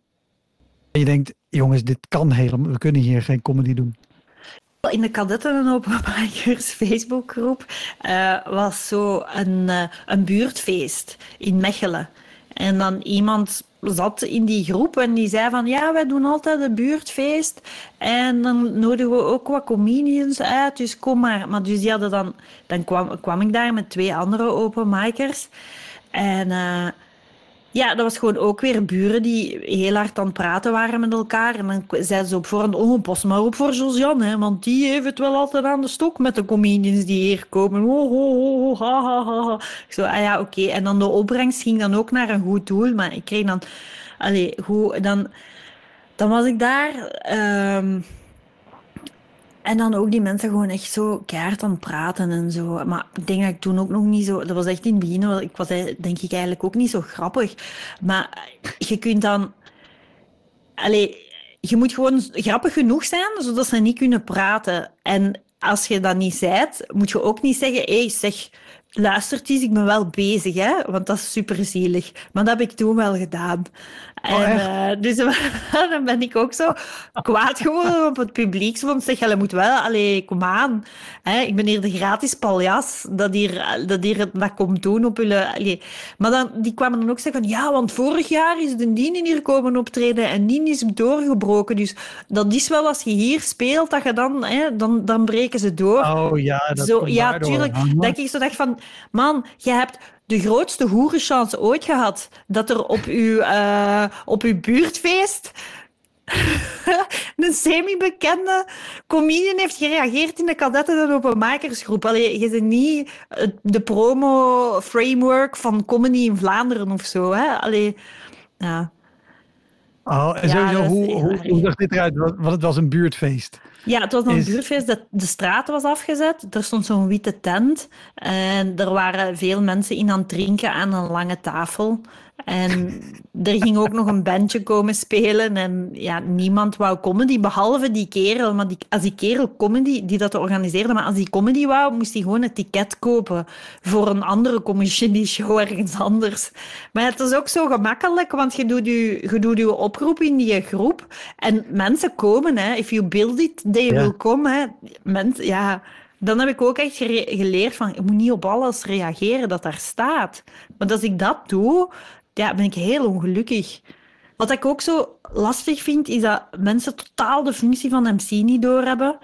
Je denkt, jongens, dit kan helemaal, we kunnen hier geen comedy doen. In de kadetten en openmakers Facebookgroep uh, was zo een, uh, een buurtfeest in Mechelen. En dan iemand zat in die groep en die zei van ja, wij doen altijd een buurtfeest en dan nodigen we ook wat comedians uit, dus kom maar. Maar dus die hadden dan, dan kwam, kwam ik daar met twee andere openmakers en... Uh, ja, dat was gewoon ook weer buren die heel hard aan het praten waren met elkaar. En dan zeiden ze op voorhand, oh, pas maar op voor Josiane, hè, want die heeft het wel altijd aan de stok met de comedians die hier komen. Oh, ha, ha, ha. Ik zo, ah ja, oké. En dan de opbrengst ging dan ook naar een goed doel, maar ik kreeg dan... Allee, goed, dan, dan was ik daar... Um, en dan ook die mensen gewoon echt zo keihard aan praten en zo. Maar ik denk dat ik toen ook nog niet zo... Dat was echt in het begin, ik was denk ik eigenlijk ook niet zo grappig. Maar je kunt dan... Allee, je moet gewoon grappig genoeg zijn, zodat ze niet kunnen praten. En als je dat niet zijt, moet je ook niet zeggen... Hé, hey, zeg, luistert eens, ik ben wel bezig, hè? Want dat is super zielig. Maar dat heb ik toen wel gedaan. Oh, en, uh, dus <laughs> dan ben ik ook zo kwaad geworden op het publiek. Want zeg, je moet wel, allee, kom aan. Hè, ik ben hier de gratis paljas dat hier, dat hier dat komt doen op jullie. Allee. Maar dan, die kwamen dan ook zeggen van, ja, want vorig jaar is de Dien hier komen optreden en Dien is doorgebroken. Dus dat is wel als je hier speelt, dat je dan, hè, dan, dan breken ze door. Oh ja, dat zo, Ja, tuurlijk. Dat ik zo dacht van, man, je hebt de grootste hoerenchance ooit gehad dat er op uw, uh, <laughs> op uw buurtfeest <laughs> een semi-bekende comedian heeft gereageerd in de kadetten- en openmakersgroep. Allee, je zit niet de promo-framework van comedy in Vlaanderen of zo. Hè? Allee, ja. Oh, en sowieso, hoe, hoe, hoe zag dit eruit? Want het was een buurtfeest. Ja, het was een buurtfeest. De, de straat was afgezet. Er stond zo'n witte tent. En er waren veel mensen in aan het drinken aan een lange tafel. En er ging ook nog een bandje komen spelen. En ja, niemand wou comedy, behalve die kerel. Maar die, als die kerel comedy, die dat organiseerde, maar als die comedy wou, moest hij gewoon een ticket kopen voor een andere comedy show ergens anders. Maar het is ook zo gemakkelijk, want je doet je, je doet je oproep in die groep. En mensen komen, hè. If you build it, they will come. Hè. Mens, ja dan heb ik ook echt geleerd van, je moet niet op alles reageren dat daar staat. Want als ik dat doe, ja, ben ik heel ongelukkig. Wat ik ook zo lastig vind, is dat mensen totaal de functie van MC niet doorhebben.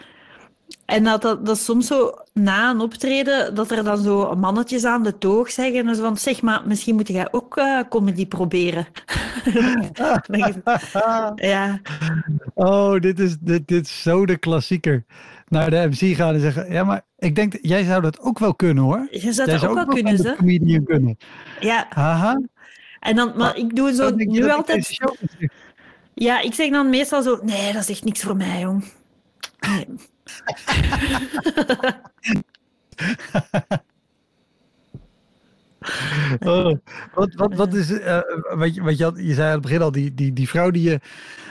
En dat, dat, dat soms zo na een optreden, dat er dan zo mannetjes aan de toog zeggen. En zo van, zeg maar, misschien moet jij ook uh, comedy proberen. <laughs> ja. Oh, dit is, dit, dit is zo de klassieker. Naar de MC gaan en zeggen, ja, maar ik denk, jij zou dat ook wel kunnen hoor. Je zou dat ook, wel kunnen, comedian kunnen. Ja. Aha. En dan, maar ik doe zo nu altijd... Ja, ik zeg dan meestal zo, nee, dat is echt niks voor mij, jong. <laughs> oh, wat, wat, wat is, uh, wat, je, wat je, had, je zei aan het begin al, die, die, die vrouw die je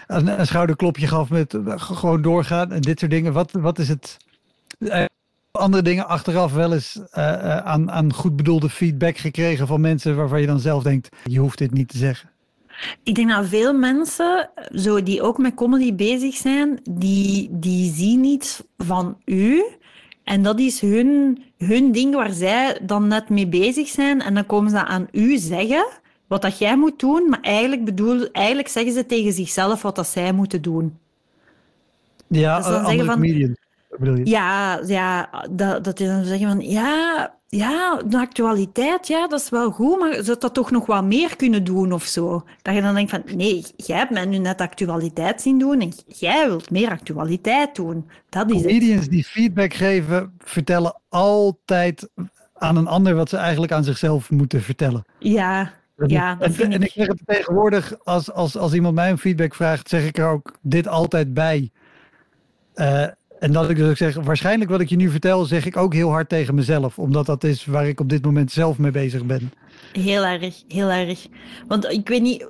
een, een schouderklopje gaf met uh, gewoon doorgaan en dit soort dingen. Wat, wat is het, uh, andere dingen achteraf wel eens aan, aan goed bedoelde feedback gekregen van mensen waarvan je dan zelf denkt, je hoeft dit niet te zeggen? Ik denk dat veel mensen, zo, die ook met comedy bezig zijn, die, die zien iets van u. En dat is hun, hun ding waar zij dan net mee bezig zijn. En dan komen ze aan u zeggen wat dat jij moet doen. Maar eigenlijk, bedoel, eigenlijk zeggen ze tegen zichzelf wat dat zij moeten doen. Ja, dus dan zeggen van, Ja, ja dat, dat is dan zeggen van... Ja, ja, de actualiteit, ja, dat is wel goed, maar zou dat toch nog wat meer kunnen doen of zo? Dat je dan denkt van, nee, jij hebt mij nu net actualiteit zien doen en jij wilt meer actualiteit doen. Dat is Comedians die feedback geven, vertellen altijd aan een ander wat ze eigenlijk aan zichzelf moeten vertellen. Ja, ja, en, en, ik zeg het tegenwoordig, als, als, als iemand mij een feedback vraagt, zeg ik er ook dit altijd bij. Uh, en dat ik dus ook zeg, waarschijnlijk wat ik je nu vertel, zeg ik ook heel hard tegen mezelf. Omdat dat is waar ik op dit moment zelf mee bezig ben. Heel erg, heel erg. Want ik weet niet,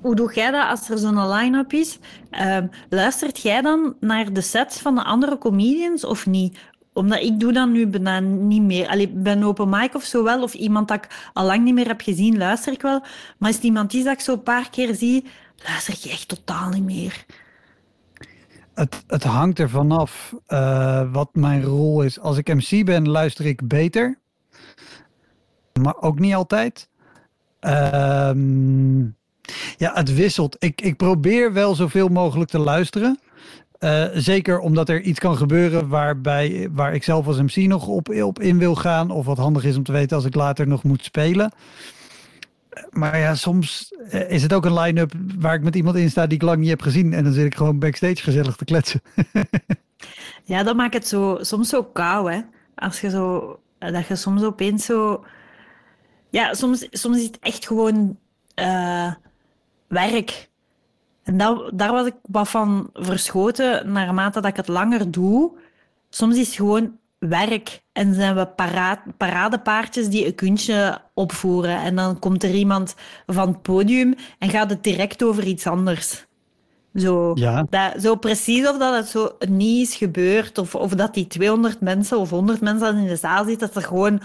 hoe doe jij dat als er zo'n line-up is? Uh, luistert jij dan naar de sets van de andere comedians of niet? omdat ik doe dat nu bijna niet meer. Allee, bij open mic of zo wel, of iemand dat ik al lang niet meer heb gezien, luister ik wel. Maar als het iemand is dat ik zo een paar keer zie, luister ik echt totaal niet meer. Het, het hangt er vanaf uh, wat mijn rol is. Als ik MC ben, luister ik beter. Maar ook niet altijd. Ehm, ja, het wisselt. Ik, ik probeer wel zoveel mogelijk te luisteren. Uh, zeker omdat er iets kan gebeuren waarbij, waar ik zelf als MC nog op, op in wil gaan. Of wat handig is om te weten als ik later nog moet spelen. Maar ja, soms eh, is het ook een line-up waar ik met iemand in sta die ik lang niet heb gezien. En dan zit ik gewoon backstage gezellig te kletsen. <laughs> ja, dat maakt het zo, soms zo kou, hè. Als je zo, dat je soms opeens zo... Ja, soms, soms is het echt gewoon uh, werk. En dat, daar was ik wat van verschoten naarmate dat ik het langer doe. Soms is het gewoon werk en zijn we paraat, paradepaardjes die een kunstje opvoeren. En dan komt er iemand van het podium en gaat het direct over iets anders. Zo, ja. dat, zo precies of dat het zo niet is gebeurd, of, of dat die 200 mensen of 100 mensen in de zaal zitten, dat er gewoon,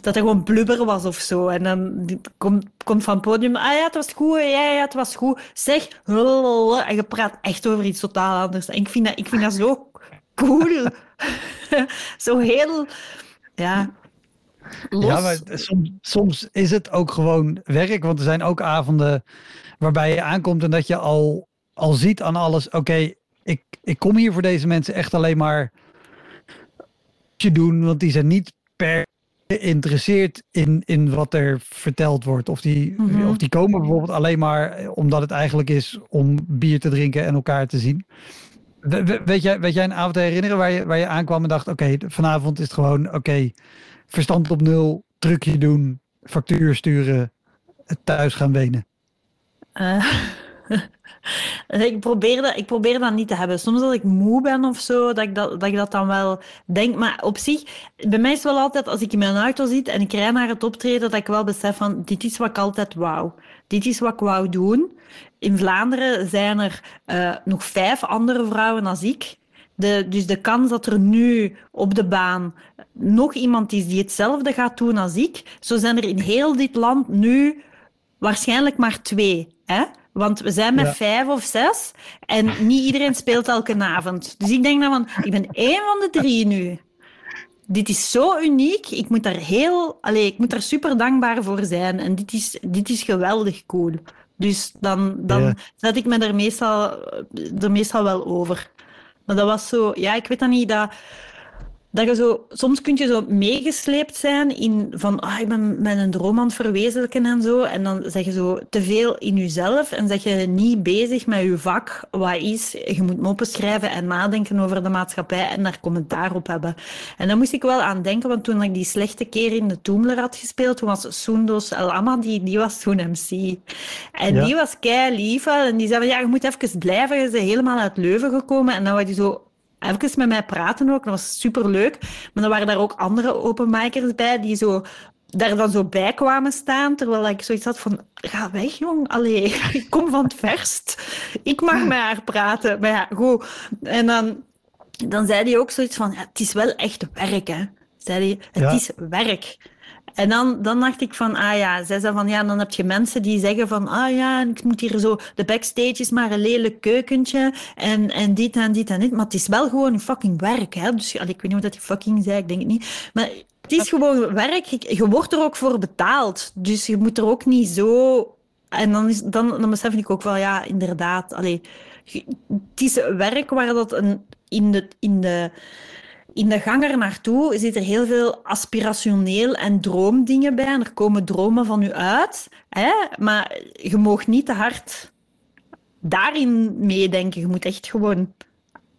dat er gewoon blubber was of zo. En dan komt, komt van het podium, ah ja, het was goed, ja, ja, het was goed. Zeg, en je praat echt over iets totaal anders. En ik vind dat, ik vind dat zo cool. <laughs> zo heel, ja, Ja, maar soms, soms is het ook gewoon werk, want er zijn ook avonden waarbij je aankomt en dat je al, al ziet aan alles, oké, ik, ik kom hier voor deze mensen echt alleen maar te doen, want die zijn niet per geïnteresseerd in, in wat er verteld wordt. Of die, mhm. of die komen bijvoorbeeld alleen maar omdat het eigenlijk is om bier te drinken en elkaar te zien. Weet, jij, weet jij een avond herinneren waar je, waar je aankwam en dacht: oké, vanavond is het gewoon oké, verstand op nul, trucje doen, factuur sturen, thuis gaan wenen? Uh, <laughs> ik, probeer dat, ik probeer dat niet te hebben. Soms als ik moe ben of zo, dat ik dat, dat ik dat dan wel denk. Maar op zich, bij mij is het wel altijd, als ik in mijn auto zit en ik rij naar het optreden, dat ik wel besef van, dit is wat ik altijd wou. Dit is wat ik wou doen. In Vlaanderen zijn er uh, nog vijf andere vrouwen als ik. De, dus de kans dat er nu op de baan nog iemand is die hetzelfde gaat doen als ik, zo zijn er in heel dit land nu waarschijnlijk maar twee. Hè? Want we zijn met vijf of zes en niet iedereen speelt elke avond. Dus ik denk dan van, ik ben één van de drie nu. Dit is zo uniek. Ik moet daar heel, allez, ik moet daar super dankbaar voor zijn. En dit is, dit is geweldig cool. Dus dan, dan zet ik me er meestal, er meestal wel over. Maar dat was zo, ja, ik weet dan niet, dat dat je zo, soms kun je zo meegesleept zijn in van, ah, ik ben met een droom aan het verwezenlijken en zo. En dan zeg je zo te veel in jezelf en zeg je niet bezig met je vak. Wat is, je moet moppen schrijven en nadenken over de maatschappij en daar commentaar op hebben. En dan moest ik wel aan denken, want toen ik die slechte keer in de Toomler had gespeeld, toen was Soendos El Amma, die, die was toen MC. En die was kei lief en die zei van, ja, je moet even blijven. Je bent helemaal uit Leuven gekomen. En dan was die zo even met mij praten ook. Dat was superleuk. Maar dan waren daar ook andere openmakers bij die zo daar dan zo bij kwamen staan, terwijl ik zoiets had van, ga weg jong, allee, <laughs> ik kom van het verst. Ik mag met haar praten. Maar ja, goed. En dan, dan zei hij ook zoiets van, ja, het is wel echt werk, hè. Zei hij, het is werk. En dan, dan dacht ik van, ah ja, zij zei van, ja, dan heb je mensen die zeggen van, ah ja, ik moet hier zo, de backstage is maar een lelijk keukentje en, en dit en dit en dit. Maar het is wel gewoon fucking werk, hè. Dus ik weet niet wat dat die fucking zei, ik denk het niet. Maar het is gewoon werk. Je wordt er ook voor betaald. Dus je moet er ook niet zo... En dan, is, dan, dan besef ik ook wel, ja, inderdaad. Allee, het is werk waar dat een, in de... In de in de gang er naartoe zit er heel veel aspirationeel en droomdingen bij. En er komen dromen van u uit. Hè? Maar je mag niet te hard daarin meedenken. Je moet echt gewoon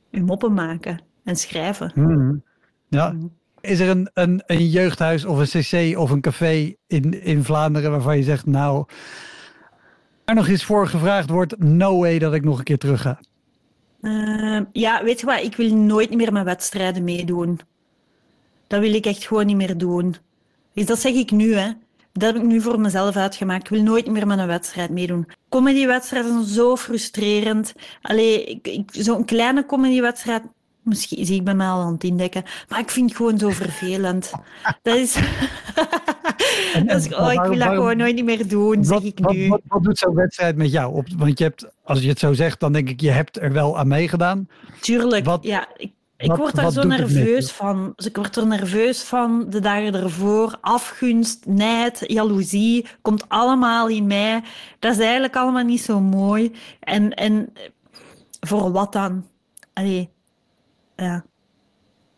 je moppen maken en schrijven. Hmm. Ja. Is er een, een, een jeugdhuis of een cc of een café in, in Vlaanderen waarvan je zegt, nou, er nog eens voor gevraagd wordt, no way dat ik nog een keer terug ga? Uh, ja, weet je wat? Ik wil nooit meer met wedstrijden meedoen. Dat wil ik echt gewoon niet meer doen. Dus dat zeg ik nu, hè. Dat heb ik nu voor mezelf uitgemaakt. Ik wil nooit meer met een wedstrijd meedoen. Comedywedstrijden zijn zo frustrerend. Allee, zo'n kleine comedywedstrijd Misschien zie ik bij mij al aan het indekken. Maar ik vind het gewoon zo vervelend. <laughs> Dat is... <laughs> dat is oh, ik wil dat gewoon nooit meer doen, zeg ik nu. Wat, wat, doet zo'n wedstrijd met jou? Op, want je hebt, als je het zo zegt, dan denk ik, je hebt er wel aan meegedaan. Tuurlijk, wat, ja. Ik, ik word daar zo nerveus van. Dus ik word er nerveus van de dagen ervoor. Afgunst, nijd, jaloezie, komt allemaal in mij. Dat is eigenlijk allemaal niet zo mooi. En, en voor wat dan? Allee, ja.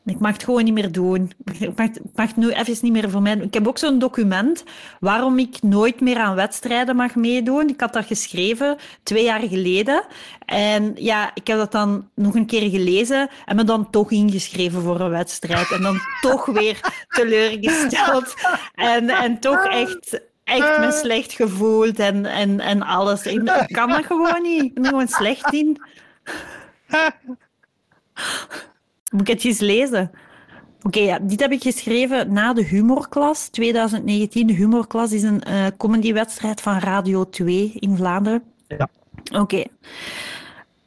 Ik mag het gewoon niet meer doen. Ik mag, ik mag het nu even niet meer voor mij doen. Ik heb ook zo'n document waarom ik nooit meer aan wedstrijden mag meedoen. Ik had dat geschreven twee jaar geleden. En ja, ik heb dat dan nog een keer gelezen en me dan toch ingeschreven voor een wedstrijd. En dan <laughs> toch weer teleurgesteld. En, en toch echt echt me slecht gevoeld en, en, en alles. Ik, kan dat gewoon niet. Ik ben er gewoon slecht in. <laughs> Moet ik het eens lezen? Oké, ja, dit heb ik geschreven na de humorklas 2019. De humorklas is een uh, comedywedstrijd van Radio 2 in Vlaanderen. Ja. Oké.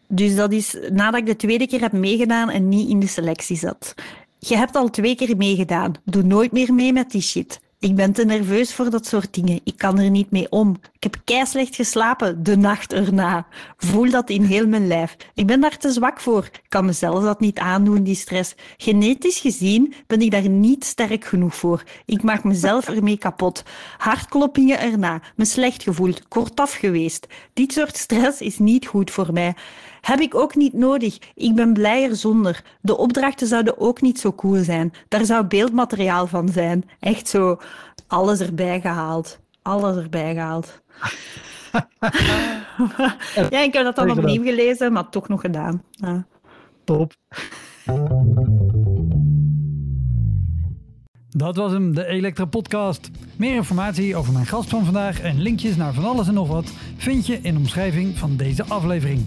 Dus dat is nadat ik de tweede keer heb meegedaan en niet in de selectie zat. Je hebt al twee keer meegedaan. Doe nooit meer mee met die shit. Ik ben te nerveus voor dat soort dingen. Ik kan er niet mee om. Ik heb keislecht geslapen de nacht erna. Voel dat in heel mijn lijf. Ik ben daar te zwak voor. Ik kan mezelf dat niet aandoen, die stress. Genetisch gezien ben ik daar niet sterk genoeg voor. Ik maak mezelf ermee kapot. Hartkloppingen erna. Me slecht gevoeld. Kortaf geweest. Dit soort stress is niet goed voor mij. Heb ik ook niet nodig. Ik ben blijer zonder. De opdrachten zouden ook niet zo cool zijn. Daar zou beeldmateriaal van zijn. Echt zo alles erbij gehaald. Alles erbij gehaald. <laughs> ja, ik heb dat dan opnieuw gelezen, maar toch nog gedaan. Ja. Top. Dat was hem, de Elektra Podcast. Meer informatie over mijn gast van vandaag en linkjes naar van alles en nog wat vind je in de omschrijving van deze aflevering.